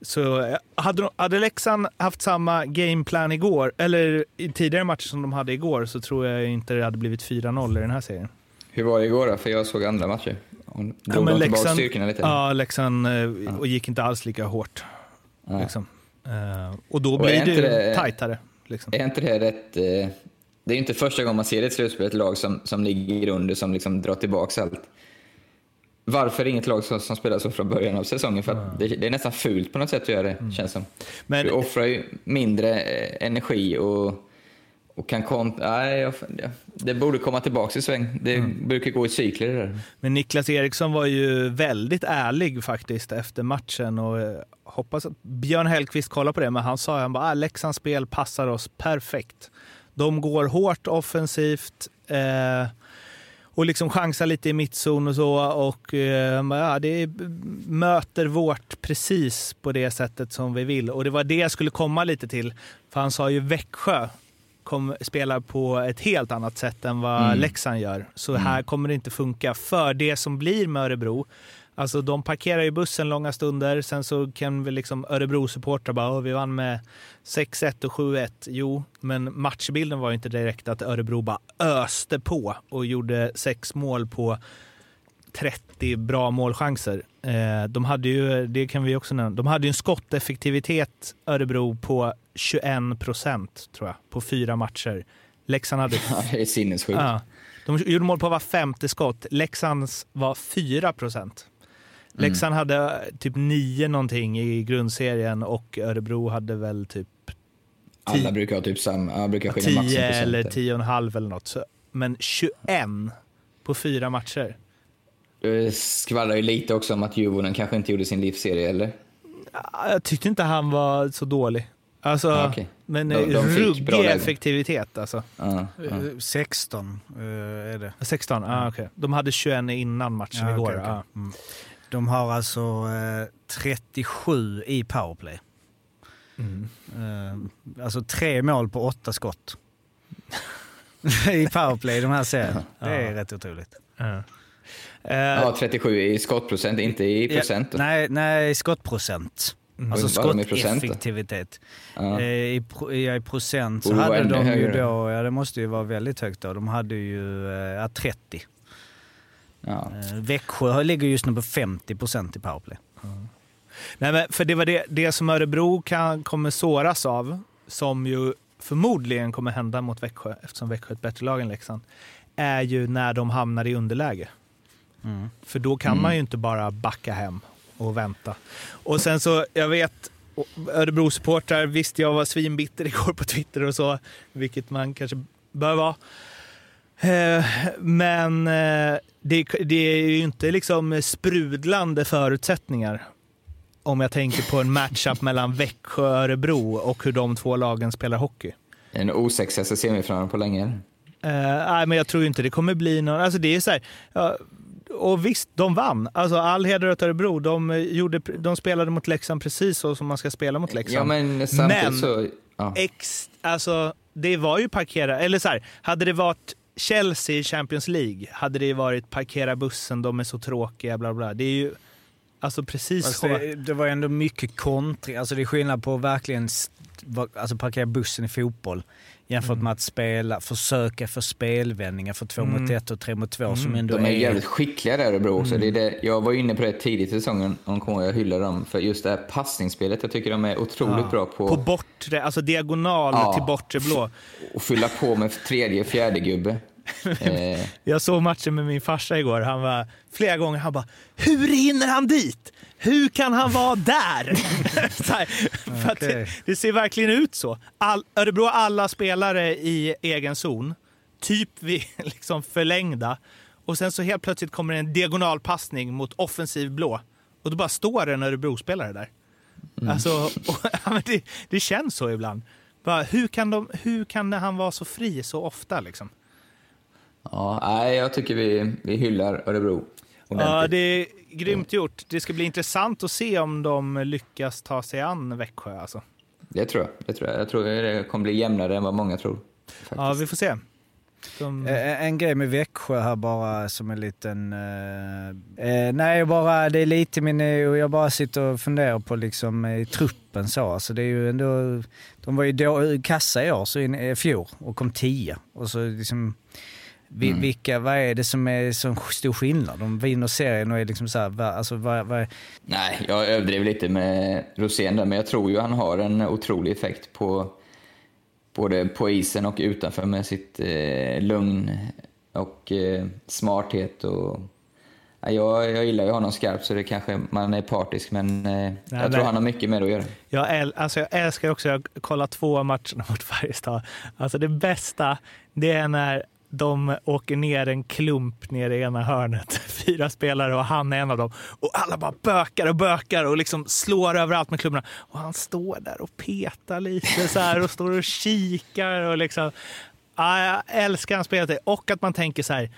Så eh, hade, de, hade Leksand haft samma gameplan igår, eller i tidigare matcher som de hade igår, så tror jag inte det hade blivit 4-0 i den här serien. Hur var det igår då? För jag såg andra matcher. Drog de tillbaka styrkorna lite? Ja, Leksand eh, och gick inte alls lika hårt. Ja. Liksom. Eh, och då Och blir är det, det- tajtare. Liksom. Är inte det rätt... Eh, det är ju inte första gången man ser ett slutspel, ett lag som, som ligger under, som liksom drar tillbaka allt. Varför inget lag som, som spelar så från början av säsongen? För att det, det är nästan fult på något sätt att göra det, känns som. Men- du offrar ju mindre eh, energi och, och kan kont... Nej, jag, ja, det borde komma tillbaka i sväng. Det brukar gå i cykler där. Men Niklas Eriksson var ju väldigt ärlig faktiskt efter matchen och eh, hoppas att Björn Hellkvist kollar på det, men han sa att ah, Leksands spel passar oss perfekt. De går hårt offensivt eh, och liksom chansar lite i mittzon och så och eh, han ja, det möter vårt precis på det sättet som vi vill. Och det var det jag skulle komma lite till, för han sa ju Växjö kom, spelar på ett helt annat sätt än vad Mm. Leksand gör. Så här kommer det inte funka. För det som blir med Örebro, alltså de parkerar ju bussen långa stunder, sen så kan väl liksom Örebro-supportrar bara "Åh, vi vann med 6-1 och 7-1. Jo, men matchbilden var ju inte direkt att Örebro bara öste på och gjorde sex mål på 30 bra målchanser. Eh, de hade ju, det kan vi också nämna, de hade ju en skotteffektivitet Örebro på 21 procent tror jag, på fyra matcher. Leksand hade... [LAUGHS] Det är sinnessjukt. Ja. De gjorde mål på var femte skott. Leksands var 4 procent. Mm. Leksand hade typ 9 någonting i grundserien och Örebro hade väl typ Alla brukar ha typ samma, brukar skilja max 10 en procent eller där. 10,5 eller något. Men 21 på fyra matcher. Det skvallrar ju lite också om att Djurgården kanske inte gjorde sin livsserie, eller? Ja, Jag tyckte inte han var så dålig. Alltså, Ja, okej. men De- de ruggig effektivitet alltså. Ja. Eh, 16 eh, är det. 16, ah, okej. De hade 21 innan matchen igår. okej, okej. ja. Mm. De har alltså eh, 37 i powerplay. Mm. Eh, alltså tre mål på åtta skott. [LAUGHS] I powerplay de här serien. [LAUGHS] Det är rätt otroligt. Ja. Eh, ja, 37 i skottprocent, inte i procent. Ja, nej, nej, skottprocent. Alltså procent då? skotteffektivitet. Ja. Eh, I, ja, I procent så vara hade de ju högre. då, ja det måste ju vara väldigt högt då, de hade ju eh, ja, 30. Ja. Eh, Växjö ligger just nu på 50 procent i powerplay. Nej, men för det var det, det som Örebro kan, kommer såras av, som ju förmodligen kommer hända mot Växjö, eftersom Växjö är ett bättre lag än Leksand, är ju när de hamnar i underläge. Mm. För då kan Mm. man ju inte bara backa hem och vänta. Och sen så, jag vet, Örebro-supportrar, visst jag var svinbitter [LAUGHS] igår på Twitter och så, vilket man kanske bör vara. Eh, Men eh, det, det är ju inte liksom sprudlande förutsättningar om jag tänker på en matchup [LAUGHS] mellan Växjö och Örebro och hur de två lagen spelar hockey. Den osexigaste semifinalen på länge. Eh, nej, men jag tror inte det kommer bli någon... Alltså det är så här, ja, och visst, de vann. Alltså all heder åt Örebro. De, eh, gjorde, de spelade mot Leksand precis så som man ska spela mot Leksand. Ja, men samtidigt Men- så... Ja. Ex, alltså, det var ju parkera... Eller så här, hade det varit Chelsea i Champions League hade det varit parkera bussen, de är så tråkiga, bla bla. Det är ju alltså precis Fast så. det, det var ändå mycket kontring. Alltså det är skillnad på att verkligen alltså parkera bussen i fotboll jämfört Mm. med att spela, försöka för spelvändningar för två Mm. mot ett och tre mot två som Mm. ändå De är är... jävligt skickliga där Örebro också. Mm. Det är det, jag var inne på det tidigt i säsongen, om kommer jag hyllade dem för just det här passningsspelet. Jag tycker de är otroligt Ja. bra på, På bortre, alltså diagonal Ja. till bortre blå. att fylla på med tredje och fjärde gubbe. Eh, Jag såg matchen med min farsa igår. Han var flera gånger, han bara “Hur hinner han dit? Hur kan han vara där?” [LAUGHS] här, för att det, det ser verkligen ut så. All, Örebro har alla spelare i egen zon, typ vid [LAUGHS] liksom förlängda. Och sen så helt plötsligt kommer en diagonalpassning mot offensiv blå. Och då bara står en Örebro-spelare där. Alltså, [LAUGHS] och, ja, det, det känns så ibland. Bara, hur, kan de, hur kan han vara så fri så ofta? Liksom? Ja, nej, jag tycker vi, vi hyllar Örebro. Ja, det är grymt gjort. Det ska bli intressant att se om de lyckas ta sig an Växjö. Alltså. Det tror jag. Det tror jag. Jag tror det kommer bli jämnare än vad många tror. Faktiskt. Ja, vi får se. De, Eh, En grej med Växjö här bara som en liten... Eh, eh, nej, bara, det är lite min... eh, Jag bara sitter och funderar på liksom i truppen så. Alltså det är ju ändå... De var ju då, kassa i år, så in, i fjol, och kom tia. Och så liksom... Vi, Mm. Vilka, vad är det som är så stor skillnad? De vinner serien och är liksom så här, vad, alltså vad, vad, Nej, jag överdriver lite med Rosén där, men jag tror ju han har en otrolig effekt på både på isen och utanför med sitt eh, lugn och eh, smarthet. Och, ja, jag, jag gillar ju honom skarpt så det kanske man är partisk, men eh, jag tror nej. han har mycket med det att göra. jag, äl, alltså jag älskar också att kolla två matcherna mot Färjestad. Alltså det bästa, det är när de åker ner en klump ner i ena hörnet. [LAUGHS] Fyra spelare och han är en av dem. Och alla bara bökar och bökar och liksom slår överallt med klubborna. Och han står där och petar lite så här och står och kikar och liksom. Ja, jag älskar hans spelare. Och att man tänker så här.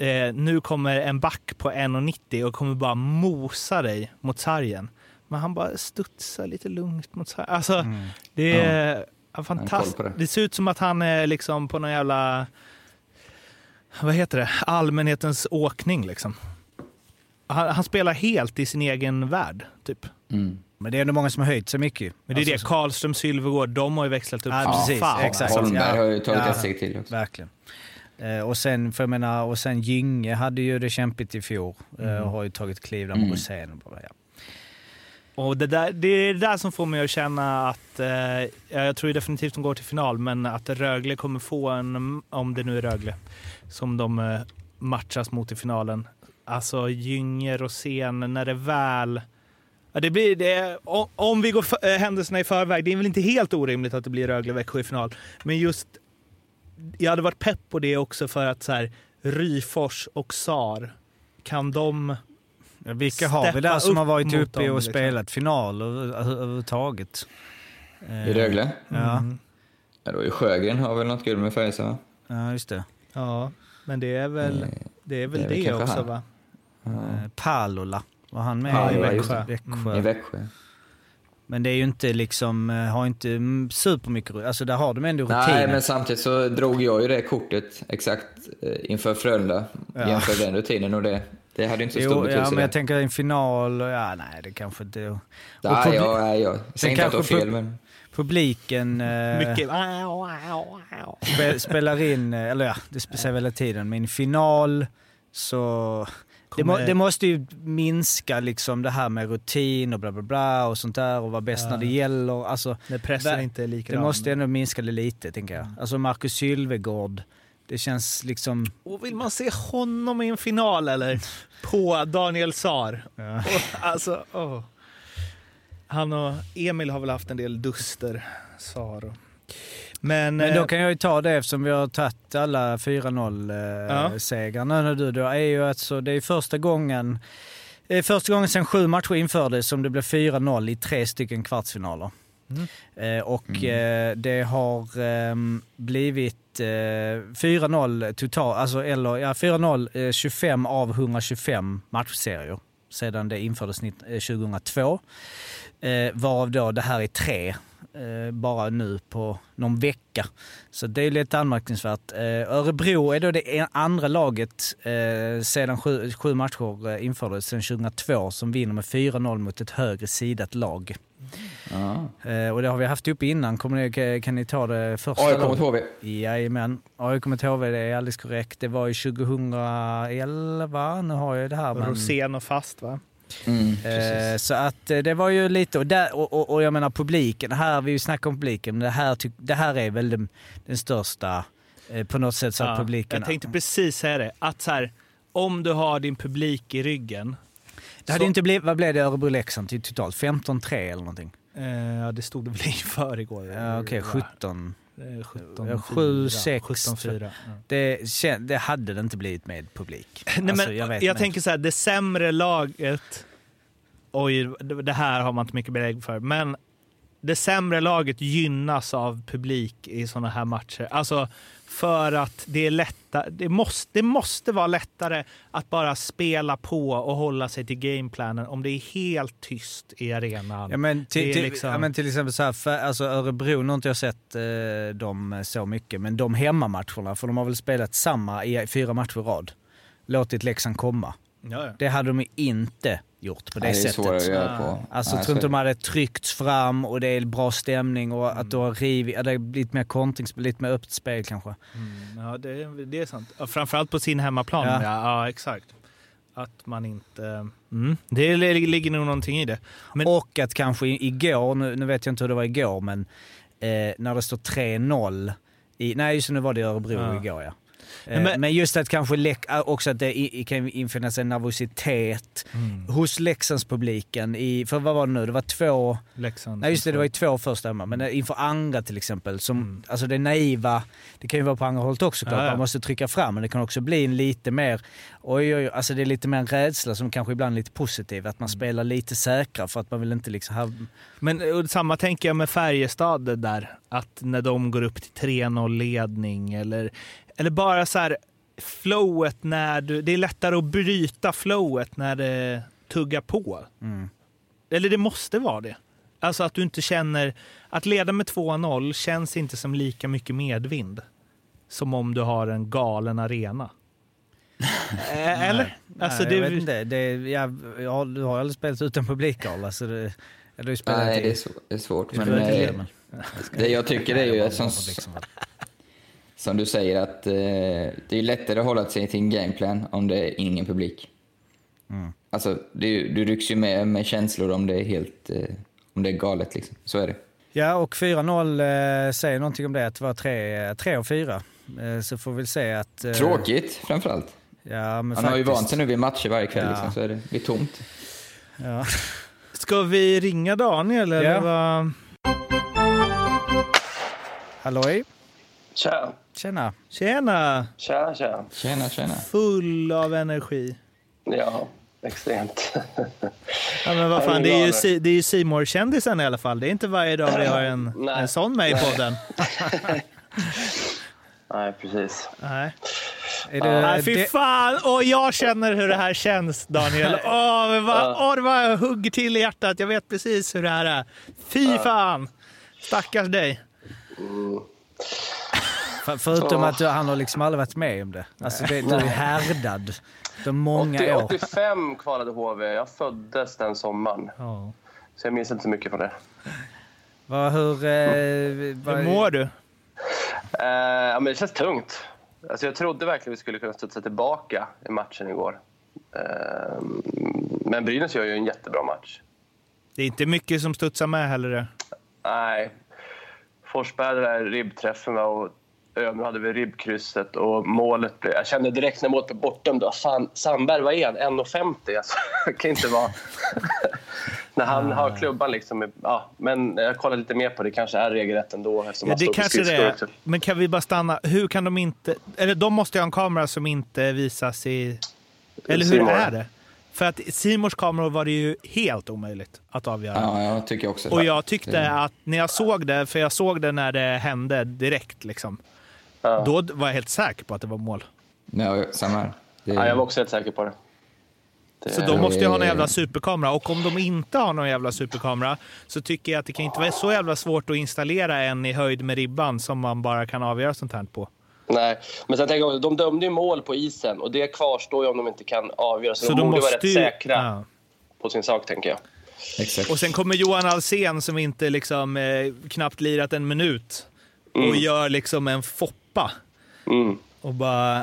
Eh, nu kommer en back på 1,90 och kommer bara mosa dig mot sargen. Men han bara studsar lite lugnt mot sargen. Alltså, det är ja. fantastiskt. det. ser ut som att han är liksom på någon jävla, vad heter det, allmänhetens åkning liksom. Han, han spelar helt i sin egen värld, typ. Mm. men det är ändå många som har höjt sig mycket. Men det är Alltså, det, Karlström, Sylvegård, de har ju växlat upp Ja, precis. fan. Exakt. Holmberg har ju tagit Ja. ett steg till också. Verkligen. Eh, och sen, för jag menar, och sen Gynge hade ju det kämpigt i fjol eh, och har ju tagit kliv där Mm. Och bara, Ja. Och det, där, det är det där som får mig att känna att, eh, jag tror definitivt de går till final, men att Rögle kommer få en, om det nu är Rögle, som de eh, matchas mot i finalen. Alltså Gynge, Rosén, när det väl... Ja, det blir, det, om, om vi går för, eh, händelserna i förväg, det är väl inte helt orimligt att det blir Rögle-Växjö i final. Men just, jag hade varit pepp på det också för att så här, Ryfors och SAR, kan de... Ja, Vilka har vi där som har varit uppe dem, och liksom. spelat final över- över- överhuvudtaget? Eh, I Rögle? Ja, Mm. Ja, då är Sjögren har väl något kul med Färjestad va? ja, just det. Ja, men det är väl Eh, det, är väl det är det, också han. va? Eh, Palola, var han med Ja, i ja, Växjö? det. Växjö. I Växjö. Men det är ju inte liksom, eh, har inte supermycket, alltså där har de ändå rutin. Nej, men samtidigt så drog jag ju det kortet exakt eh, inför Frölunda. Ja. Jämför den rutinen och det. Det hade ju inte så stor Jo, betydelse. ja, men det. jag tänker en final, och- ja nej det kanske inte... Nej, ja, nej, jag säger inte att du har fel, men... Publiken eh, Mycket... spe, spelar in, eller ja, det säger väl hela tiden, men i final så... Det, må, det måste ju minska liksom det här med rutin och bla bla bla och sånt där och vara bäst Ja. när det gäller. Alltså, När pressen Vä- inte är likadan. det måste ändå minska det lite, tänker jag. Alltså Marcus Sylvegård, det känns liksom... Och vill man se honom i en final eller? På Daniel Sar. Ja. Och, alltså, åh. Han och Emil har väl haft en del duster, Sar. Men, Men då eh, kan jag ju ta det eftersom vi har tagit alla 4-0 Ja. eh, segrarna nu då, då är ju alltså, det är första gången det är första gången sedan sju matcher infördes som det blev 4-0 i tre stycken kvartsfinaler. Eh, och eh, det har ehm, blivit eh, 4-0 totalt, alltså eller ja 4-0 eh, 25 av 125 matchserier sedan det infördes nitt- eh, 2002. Eh, varav då det här är tre eh, bara nu på någon vecka. Så det är lite anmärkningsvärt. Eh, Örebro är då det andra laget eh, sedan sju, sju matcher eh, infördes, sedan 2002, som vinner med 4-0 mot ett högre sidat lag. Eh, och det har vi haft upp innan. Kommer ni, kan- ni ta det första? AIK mot? HV. Jajamän. AIK mot HV, det är alldeles korrekt. Det var ju 2011, nu har jag det här. Men... Rosén och fast va? Mm, Eh, så att eh, det var ju lite, och, där, och, och, och jag menar publiken, här, vi snackar om publiken, men det här, det här är väl den, den största eh, på något sätt så Ja, publiken... Jag tänkte precis säga det. Att så här, om du har din publik i ryggen. det hade så- inte blivit, vad blev det Örebro-Leksand till totalt? 15-3 eller någonting? Eh, ja, det stod det väl i [LAUGHS] förrgår. Ja, Okej, 17. Eh, 17 Ja, sju, sex, 17 4. Ja. Det, det hade det inte blivit med publik. [LAUGHS] Nej, Alltså, men jag jag vet inte. tänker så här, det sämre laget... Oj, det det här har man inte mycket belägg för. Men det sämre laget gynnas av publik i sådana här matcher. Alltså för att det är lättare. Det måste, det måste vara lättare att bara spela på och hålla sig till gameplanen om det är helt tyst i arenan. Ja men, till, till, liksom- ja, men till exempel så här, för, alltså Örebro, nu har inte jag sett eh, dem så mycket, men de hemmamatcherna, för de har väl spelat samma i fyra matcher i rad. Låtit Leksand komma. Ja, ja. Det hade de inte gjort på det det är sättet. att göra på. Alltså jag tror inte de hade tryckts fram och det är bra stämning och att du har rivit, ja, det har blivit mer kontringsspel, lite mer öppet spel kanske. Mm, ja det, det är sant. Framförallt på sin hemmaplan. Ja. Ja, ja, exakt. Att man inte... Mm, det li- ligger nog någonting i det. Men, Och att kanske igår, nu, nu vet jag inte hur det var igår, men eh, när det står 3-0 i, nej just det, nu var det Örebro Ja. igår ja. Eh, men- men just att kanske läck, också att det i, kan infinna sig nervositet Mm. hos Leksandspubliken. I, för vad var det nu? Det var två... Leksand. Nej just det, det var ju två första hemma. Men inför andra till exempel. Som, Alltså det naiva, det kan ju vara på andra hållet också klart. Mm. Ja, ja. Man måste trycka fram. Men det kan också bli en lite mer, oj, oj, alltså det är lite mer en rädsla som kanske ibland är lite positiv. Att Mm. man spelar lite säkrare för att man vill inte liksom... Ha, Men och samma tänker jag med Färjestad där. Att när de går upp till 3-0 ledning eller, eller bara så här flowet när du... Det är lättare att bryta flowet när det tuggar på. mm. Eller det måste vara det. Alltså att du inte känner... Att leda med 2-0 känns inte som lika mycket medvind. Som om du har en galen arena. [LAUGHS] Eh, Eller? Alltså, Nej, jag det, vet inte. Det, ja, ja, du har aldrig spelat utan publik Karl. Alltså det, Nej, det är, svå- det är svårt. Men eh, men- det jag tycker är ju, som. Som du säger, att eh, det är lättare att hålla sig till en gameplan om det är ingen publik. Mm. Alltså, det, du rycks ju med med känslor om det är helt eh, om det är galet. Liksom. Så är det. Ja, och 4-0 eh, säger någonting om det, att det var 3, 3 och 4. Eh, så får vi se att... Eh, Tråkigt framförallt. Ja, men Han har ju faktiskt. vant sig nu vid matcher varje kväll, Ja. liksom, så är det, det blir tomt. Ja. Ska vi ringa Daniel? Eller Ja. vad? Halloj? Tja. Tjena. Tjena! Tja, tja. Tjena, tjena. Full av energi. Ja, extremt. [LAUGHS] Ja, men vad fan, det är ju, det är ju simor kändisen i alla fall. Det är inte varje dag vi har en, en sån med i podden. [LAUGHS] Nej, precis. Nej. Är Nej, fy fan! Åh, jag känner hur det här känns, Daniel. [LAUGHS] Åh, men vad, åh, det bara hugger till i hjärtat. Jag vet precis hur det här är. Fy fan! Stackars dig. För, förutom att du, han har liksom aldrig varit med om det. Alltså det, du är härdad. De många 80, år. 85 kvalade HV. Jag föddes den sommaren. Ja. Så jag minns inte så mycket från det. Vad, hur, eh, vad, Hur mår du? Eh, ja, men det känns tungt. Alltså, jag trodde verkligen vi skulle kunna studsa tillbaka i matchen igår. Eh, men Brynäs gör ju en jättebra match. Det är inte mycket som studsar med heller. Nej. Forsberg där ribbträffen va, och Öhman hade vi ribbkrysset och målet blev... Jag kände direkt när målet blev bortdömt, fan, Sandberg, vad är han? 1,50? Alltså, [LAUGHS] det kan inte vara... [LAUGHS] när han har klubban liksom... Ja, men jag kollade lite mer på det, kanske är regelrätt ändå eftersom Ja, det kanske det är. Men kan vi bara stanna? Hur kan de inte... Eller de måste ju ha en kamera som inte visas i... Eller hur More. är det? För att Simors kameror var det ju helt omöjligt att avgöra. Ja, jag tycker också Och jag tyckte att när jag såg det, för jag såg det när det hände direkt, liksom. Då var jag helt säker på att det var mål. Ja, samma här. Det, Ja, jag var också helt säker på det. det Så de måste ju ha någon jävla superkamera. Och om de inte har någon jävla superkamera så tycker jag att det kan inte vara så jävla svårt att installera en i höjd med ribban som man bara kan avgöra sånt här på. Nej, men sen tänker jag de dömde ju mål på isen och det kvarstår ju om de inte kan avgöra. Så, Så de de borde vara rätt ju- säkra ja. på sin sak, tänker jag. Exakt. Och sen kommer Johan Alsen som inte liksom eh, knappt lirat en minut och Mm. gör liksom en foppa. Mm. Och bara...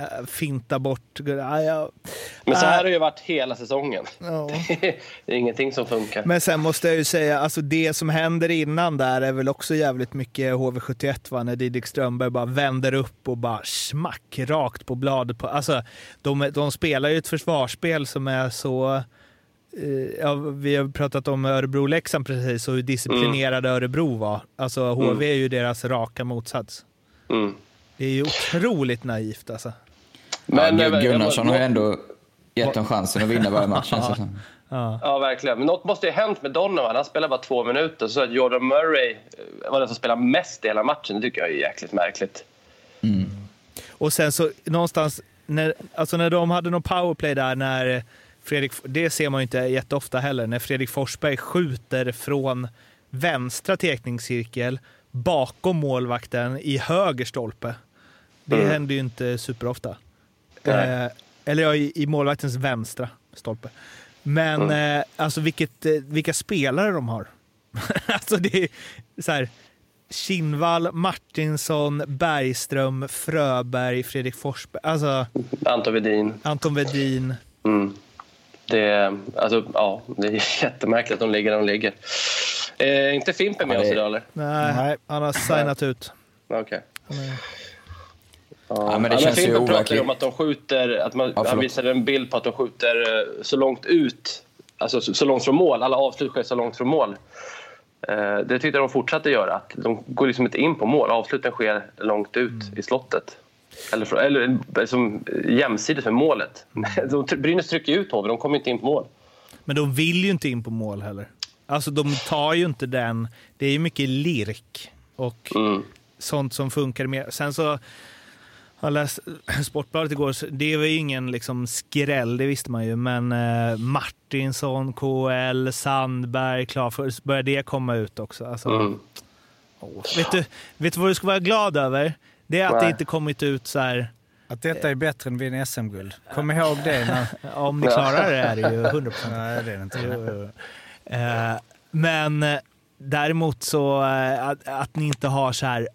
äh, finta bort. Ja, ja. Men så Äh, här har det ju varit hela säsongen. ja. [LAUGHS] det är ingenting som funkar. Men sen måste jag ju säga, alltså det som händer innan där är väl också jävligt mycket HV71 va? När Didrik Strömberg bara vänder upp och bara smack rakt på bladet. På, alltså, de, de spelar ju ett försvarsspel som är så... eh, Ja, vi har pratat om Örebro-Leksand precis och hur disciplinerade Örebro var. Alltså HV är ju deras raka motsats. Mm. Det är ju otroligt naivt alltså. Men, ja, eh, Gunnarsson har ju ändå gett dem chansen att vinna varje match. som. Ja. Ja, verkligen. Men något måste ju ha hänt med Donovan. Han spelar bara två minuter. Så att Jordan Murray eh, var den som spelade mest i hela matchen. Det tycker jag är jäkligt märkligt. Och sen så någonstans, när, alltså när de hade någon powerplay där när Fredrik, det ser man ju inte jätteofta heller, när Fredrik Forsberg skjuter från vänstra teckningscirkel bakom målvakten i höger stolpe. Det Mm. händer ju inte superofta. Eh, eller ja, i, i målvaktens vänstra stolpe. Men Mm. eh, alltså vilket, eh, vilka spelare de har. [LAUGHS] alltså det är så här. Kinnvall, Martinsson, Bergström, Fröberg, Fredrik Forsberg. Alltså Anton Wedin. Anton Wedin. Mm. Det, är- alltså, ja, det är [LAUGHS] jättemärkligt att de ligger där de ligger. Eh, inte Fimpen med Ja, oss idag eller? Nej, Nej. han har signat ut. Okej. Är- Ja, men det känns ju Fimpen pratar ju om att de skjuter, att man, Ja, han visade en bild på att de skjuter eh, så långt ut, alltså så, så långt från mål. Alla avslut sker så långt från mål. Eh, det tyckte jag de fortsatte göra. Att de går liksom inte in på mål. Avsluten sker långt ut Mm. i slottet. Eller, eller liksom, jämsides med målet. [LAUGHS] De, Brynäs trycker ut HV, de kommer inte in på mål. Men de vill ju inte in på mål heller. Alltså de tar ju inte den. Det är ju mycket lirk och Mm. sånt som funkar med. Sen så jag läst Sportbladet igår, det var ju ingen liksom skräll, det visste man ju. Men eh, Martinsson, KL, Sandberg, klar för, börjar det komma ut också. Alltså, Mm. åh. vet, du, vet du vad du ska vara glad över? Det är att det inte kommit ut så här, Att detta är bättre än att vinna SM-guld. Kom ihåg det. När... [LAUGHS] om ni klarar det är det ju 100%. Nej, det är det inte. Eh, men eh, däremot så eh, att, att ni inte har så här.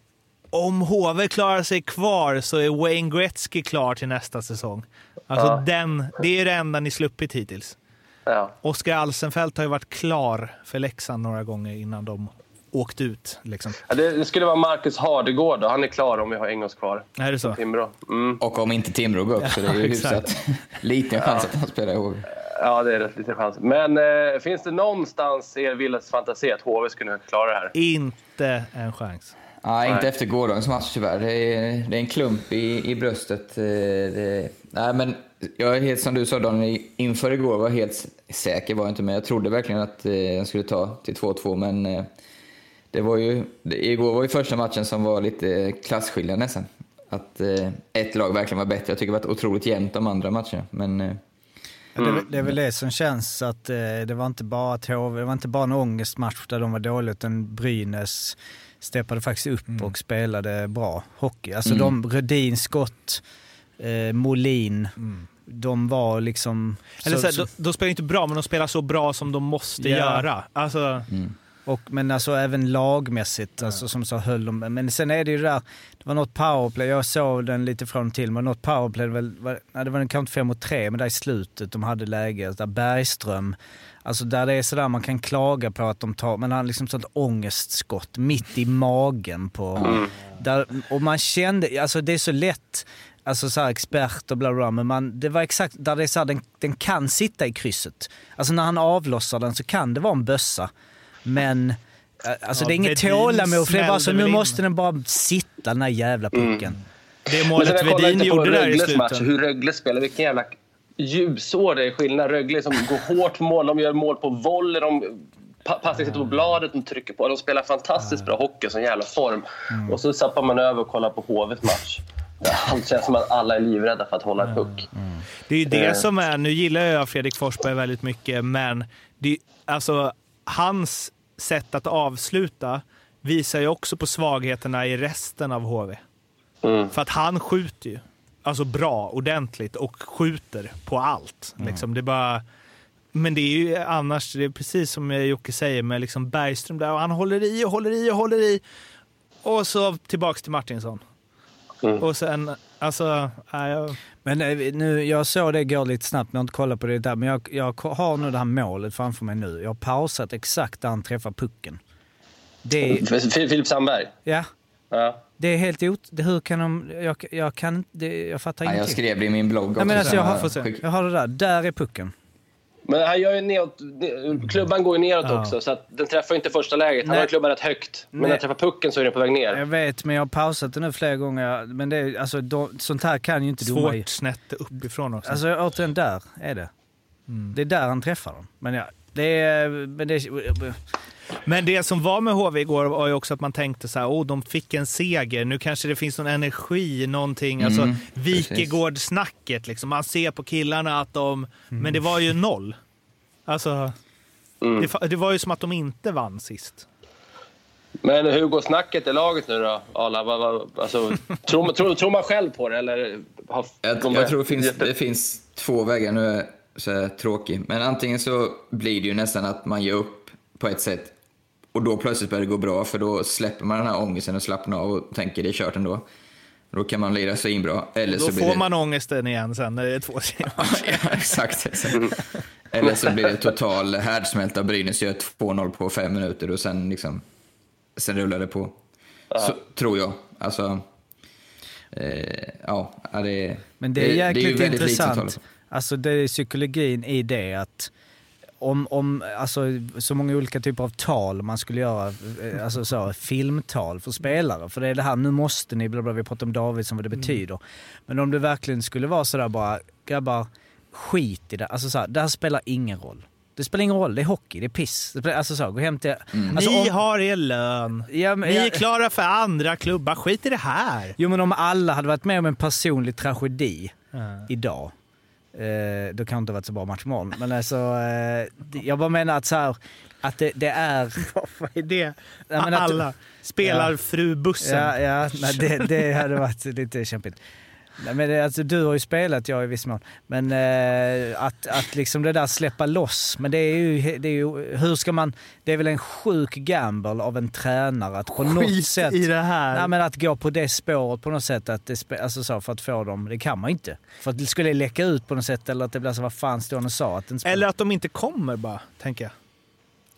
Om HV klarar sig kvar så är Wayne Gretzky klar till nästa säsong. Alltså Ja. den, det är det enda ni sluppit hittills. Ja. Oskar Alsenfelt har ju varit klar för Leksand några gånger innan de åkt ut. Liksom. Ja, det, det skulle vara Marcus Hardegård då. Han är klar om vi har Engels kvar. Är det så? Timrå. Mm. Och om inte Timrå går upp så det är ju hyfsat [LAUGHS] liten chans att han spelar i HV. Ja, det är rätt liten chans. Men eh, finns det någonstans i er vildaste fantasi att HV skulle klara det här? Inte en chans. Nej, inte Nej. efter gårdagens match tyvärr. Det är, det är en klump i, i bröstet. Eh, Det, nej, men jag är helt som du sa Daniel, inför igår var jag helt säker var jag inte, men jag trodde verkligen att eh, den skulle ta till 2-2. Men eh, det var ju, det, igår var ju första matchen som var lite klasskillnad nästan. Att eh, ett lag verkligen var bättre. Jag tycker det var otroligt jämnt de andra matcherna. Men eh, Ja, Det, är väl- det är väl det som känns att eh, det var inte bara att HV, det var inte bara en ångestmatch där de var dåliga utan Brynäs steppade faktiskt upp och spelade bra hockey. Alltså de, Rödin, Skott, eh, Molin, de var liksom... Eller så, så- så- de, de spelar inte bra, men de spelar så bra som de måste Ja. göra. Alltså, Och, men alltså även lagmässigt, alltså, som så höll de. Men sen är det ju det där, det var något powerplay, jag såg den lite från och till, men något powerplay, det var, var, nej, det var kanske inte fem mot tre, men där i slutet, de hade läge, där Bergström, alltså där det är sådär man kan klaga på att de tar, men han liksom sånt ångestskott mitt i magen på, där, och man kände, alltså det är så lätt, alltså så här expert och bla bla, bla men man, det var exakt där det är så här, den, den kan sitta i krysset. Alltså när han avlossar den så kan det vara en bössa. Men eh, alltså Ja, det är inget tålamod för det är bara så nu måste den bara sitta den här jävla pucken. det Men målet på gjorde där i Rögles match, slutet. hur Rögle spelar, vilken jävla ljusår det är skillnad. Rögle som går hårt på mål, de gör mål på volley, de pa- passar sitter på bladet, de trycker på. De spelar fantastiskt bra hockey, sån jävla form. Och så zappar man över och kollar på HVs match. Det känns som att alla är livrädda för att hålla en puck. Det är ju det Eh. som är, nu gillar jag Fredrik Forsberg väldigt mycket, men det, är- alltså, hans sätt att avsluta visar ju också på svagheterna i resten av HV. Mm. För att han skjuter ju. Alltså bra, ordentligt och skjuter på allt. Liksom. Det bara... Men det är ju annars, det är precis som Jocke säger med liksom Bergström där. Och han håller i och håller i och håller i. Och så tillbaks till Martinsson. Och sen, alltså... Ja, jag, Men eh, nu, jag såg det gå lite snabbt, men jag har inte kollat på det där. Men jag, jag har nu det här målet framför mig nu. Jag har pausat exakt där han träffar pucken. Det, [LAUGHS] Filip Sandberg? ja, Ja. det är helt ot... det- Hur kan de... Jag, jag kan inte... det- Jag fattar Ja, jag ingenting. skrev det i min blogg också. Nej, men alltså, jag, har, jag har det där. Där är pucken. Men han gör ju neråt, ne- klubban går ju neråt Ja. också, så att den träffar inte första läget. Han Nej. har klubban rätt högt. Men Nej. när den träffar pucken så är den på väg ner. Jag vet, men jag har pausat det nu flera gånger. Men det är, alltså, då, sånt här kan ju inte domare... svårt snett uppifrån också. Alltså återigen, där är det. Det är där han träffar dem. Men ja, det är... Men det är Men det som var med HV igår var ju också att man tänkte så här, oh, de fick en seger. Nu kanske det finns någon energi, någonting. Alltså Mm, Wikegård-snacket. Liksom. Man ser på killarna att de... Men det var ju noll. Alltså, Mm. det, det var ju som att de inte vann sist. Men hur går snacket i laget nu då, Arla? Alltså, tror, tror, tror man själv på det? Eller har Jag, de jag tror det finns, det finns två vägar. Nu är jag så här tråkig. Men antingen så blir det ju nästan att man ger upp på ett sätt och då plötsligt börjar det gå bra för då släpper man den här ångesten och slappnar av och tänker det är kört ändå. Då kan man lira svinbra. Eller Då så blir får det... man ångesten igen sen när det är två serier. [LAUGHS] ja, exakt. Eller så blir det total härdsmälta. Brynäs gör 2-0 på fem minuter och sen, liksom, sen rullar det på. Så, tror jag. Alltså, eh, ja, det, Men det är ju jäkligt väldigt likt som talar intressant. Alltså det är psykologin i det att om, om alltså, så många olika typer av tal man skulle göra, eh, alltså så, filmtal för spelare. För det är det här, nu måste ni, bla bla, vi pratar om Davidsson, vad det betyder. Men om det verkligen skulle vara sådär bara, grabbar, skit i det. Alltså så här, det här spelar ingen roll. Det spelar ingen roll, det är hockey, det är piss. Alltså så, gå hem till... Alltså, Ni om- har er lön. Ja, men- Ni är klara för andra klubbar. Skit i det här. Jo men om alla hade varit med om en personlig tragedi idag, eh, då kan det inte ha varit så bra match imorgon. Men alltså, eh, jag bara menar att så här, att det, det är... [LAUGHS] Vad är det? Ja, Alla spelar frubussen. Ja, ja nej, det, det hade varit lite kämpigt. Nej, men det, alltså, du har ju spelat, jag i viss mån. Men eh, att, att liksom det där släppa loss. Men det är, ju, det är ju, hur ska man... Det är väl en sjuk gamble av en tränare att på något Skit sätt... i det här. Nej, men att gå på det spåret på något sätt. Att det, alltså så, för att få dem, det kan man ju inte. För att det skulle läcka ut på något sätt eller att det blir så, vad fan han och sa? Att den Eller att de inte kommer bara, tänker jag.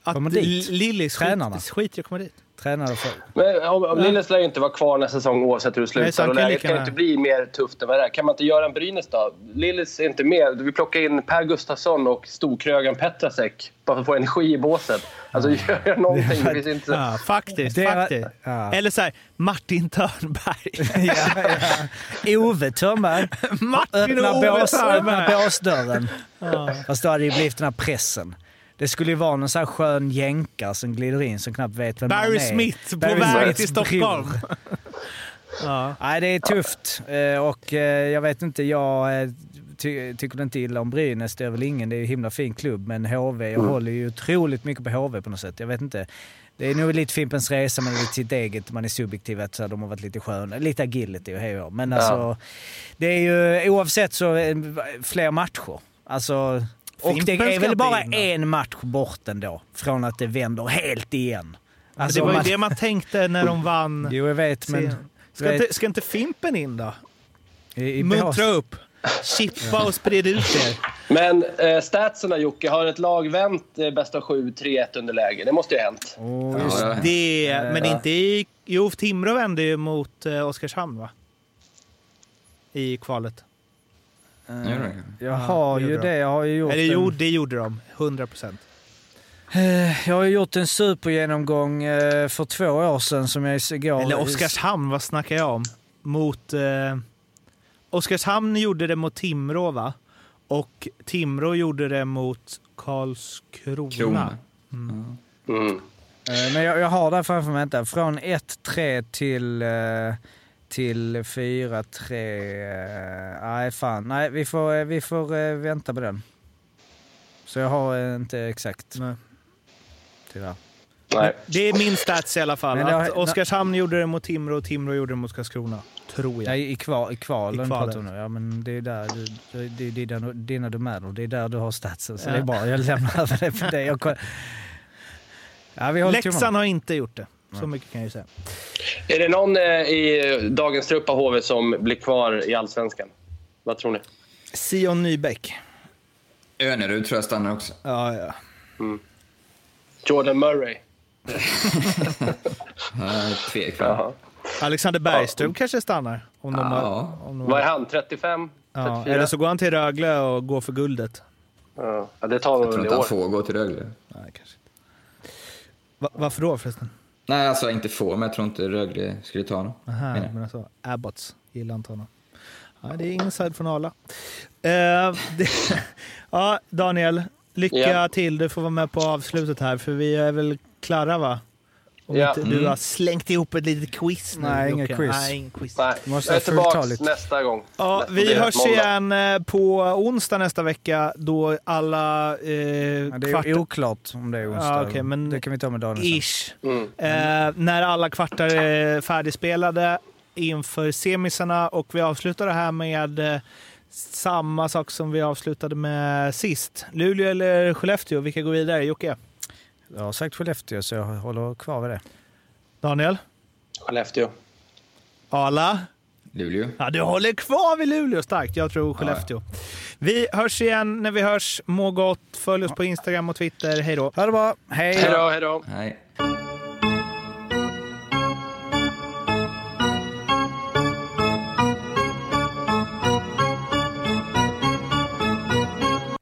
Att? Lillis Tränarna? skit, skit i att komma dit. Tränare för... Men om, om Lillis lär ju inte vara kvar nästa säsong oavsett hur det Nej, slutar. han Och kan läget kan ju inte bli mer tufft än vad det är. Kan man inte göra en Brynäs då? Lillis är inte med. Vi plockar in Per Gustafsson och storkrögaren Petrasek bara för att få energi i båset. Alltså gör någonting. Det finns inte... Ja, faktiskt. Det faktiskt. ja. Eller så här, Martin Törnberg. [LAUGHS] ja, ja. [LAUGHS] Ove Törnberg. Martin öppna, Ove bås, öppna Törnberg. båsdörren. Fast då hade det ju blivit den här pressen. Det skulle ju vara någon sån här skön jänkare som glider in som knappt vet vem man är. Barry Smith på Barry väg Smiths till Stockholm. [LAUGHS] Ja. Nej, det är tufft. Eh, Och eh, jag vet inte, jag eh, ty tycker inte illa om Brynäs. Det är väl ingen. Det är ju en himla fin klubb. Men HV, jag håller ju otroligt mycket på HV på något sätt. Jag vet inte. Det är nog lite Fimpens Resa, men lite sitt eget. Man är subjektiv att så här, de har varit lite sköna. Lite agility och hej. Men alltså, det är ju oavsett så fler matcher. Alltså, och det är väl bara en match bort ändå från att det vänder helt igen. Alltså, det var ju man- det man tänkte när de vann. [LAUGHS] Jo, jag vet, men... Ska, vet- inte, ska inte Fimpen in då? I, i Muntra upp. Chippa och sprid ut er. Men eh, statserna Jocke, har ett lag vänt eh, bästa 7-3-1 underläge? Det måste ju ha hänt. Oh, Ja, just ja. Det, men inte i... Jo, Timrå vände ju mot eh, Oskarshamn va? I kvalet. Ja, det är det. Jag har det ju gjorde det. Jag har ju gjort Eller en, jo, det gjorde de. 100 procent. Eh, Jag har ju gjort en supergenomgång eh, för två år sedan som jag igår... Eller Oskarshamn, vad snackar jag om? Mot... Eh, Oskarshamn gjorde det mot Timrå va? Och Timrå gjorde det mot Karlskrona. Krona. Mm. Eh, Men jag, jag har där framför mig, vänta. Från 1-3 till, eh, till 4-3. eh, Nej, fan. Nej, vi får, eh, vi får eh, vänta på den. Så jag har inte exakt. Nej. Tyvärr. Nej. Det är min stats i alla fall. Men har- Att Oskarshamn gjorde det mot Timrå och Timrå gjorde det mot Karlskrona. Tror Ja, jag. i, i, kval, i kvalen I pratar nu. Ja, men det är där du, det, det, är där, dina domäner. Det är där du har statsen. Så Ja. det är bra. Jag lämnar över det för dig. Jag, [LAUGHS] ja, vi. Leksand har inte gjort det. Så mycket kan jag ju säga. Är det någon eh, i dagens trupp av HV som blir kvar i allsvenskan? Vad tror ni? Sion Nybäck. Önerud tror jag stannar också. Ja, ja. Jordan Murray? [LAUGHS] Tveksam. Alexander Bergström kanske stannar. Om de har, Ja. om de Vad är han? 35? ja. 34? Eller så går han till Rögle och går för guldet. Ja, Ja, det tar de Jag tror väl i inte han år. får gå till Rögle. Nej, kanske inte. Va, varför då förresten? Nej, alltså inte får, men jag tror inte Rögle skulle ta honom. Aha, men alltså, Abbots gillar inte honom. Ja, det är inside från Arla. Eh, [LAUGHS] det, ja, Daniel, lycka Ja. till. Du får vara med på avslutet här, för vi är väl klara va? Om Ja. inte du Mm. har slängt ihop ett litet quiz nu. Nej, inget quiz. Nej, ingen quiz. Nej, Måste jag är tillbaka nästa gång. Ja, Det vi hörs måndag. igen eh, på onsdag nästa vecka då alla eh, Ja, det kvart... är oklart om det är onsdag. Ja, okej, men- Det kan vi ta med Daniel sen. Ish. Mm. Eh, när alla kvartar är färdigspelade inför semisarna och vi avslutar det här med eh, samma sak som vi avslutade med sist. Luleå eller Skellefteå? Vilka går vidare? Jocke? Jag har sagt Skellefteå så jag håller kvar vid det. Daniel? Skellefteå. Arla? Luleå. Ja, du håller kvar vid Luleå starkt. Jag tror Skellefteå. Vi hörs igen när vi hörs. Må gott. Följ oss på Instagram och Twitter. Hej då. Ha det bra. Hej! Hej då, hej då. Nej.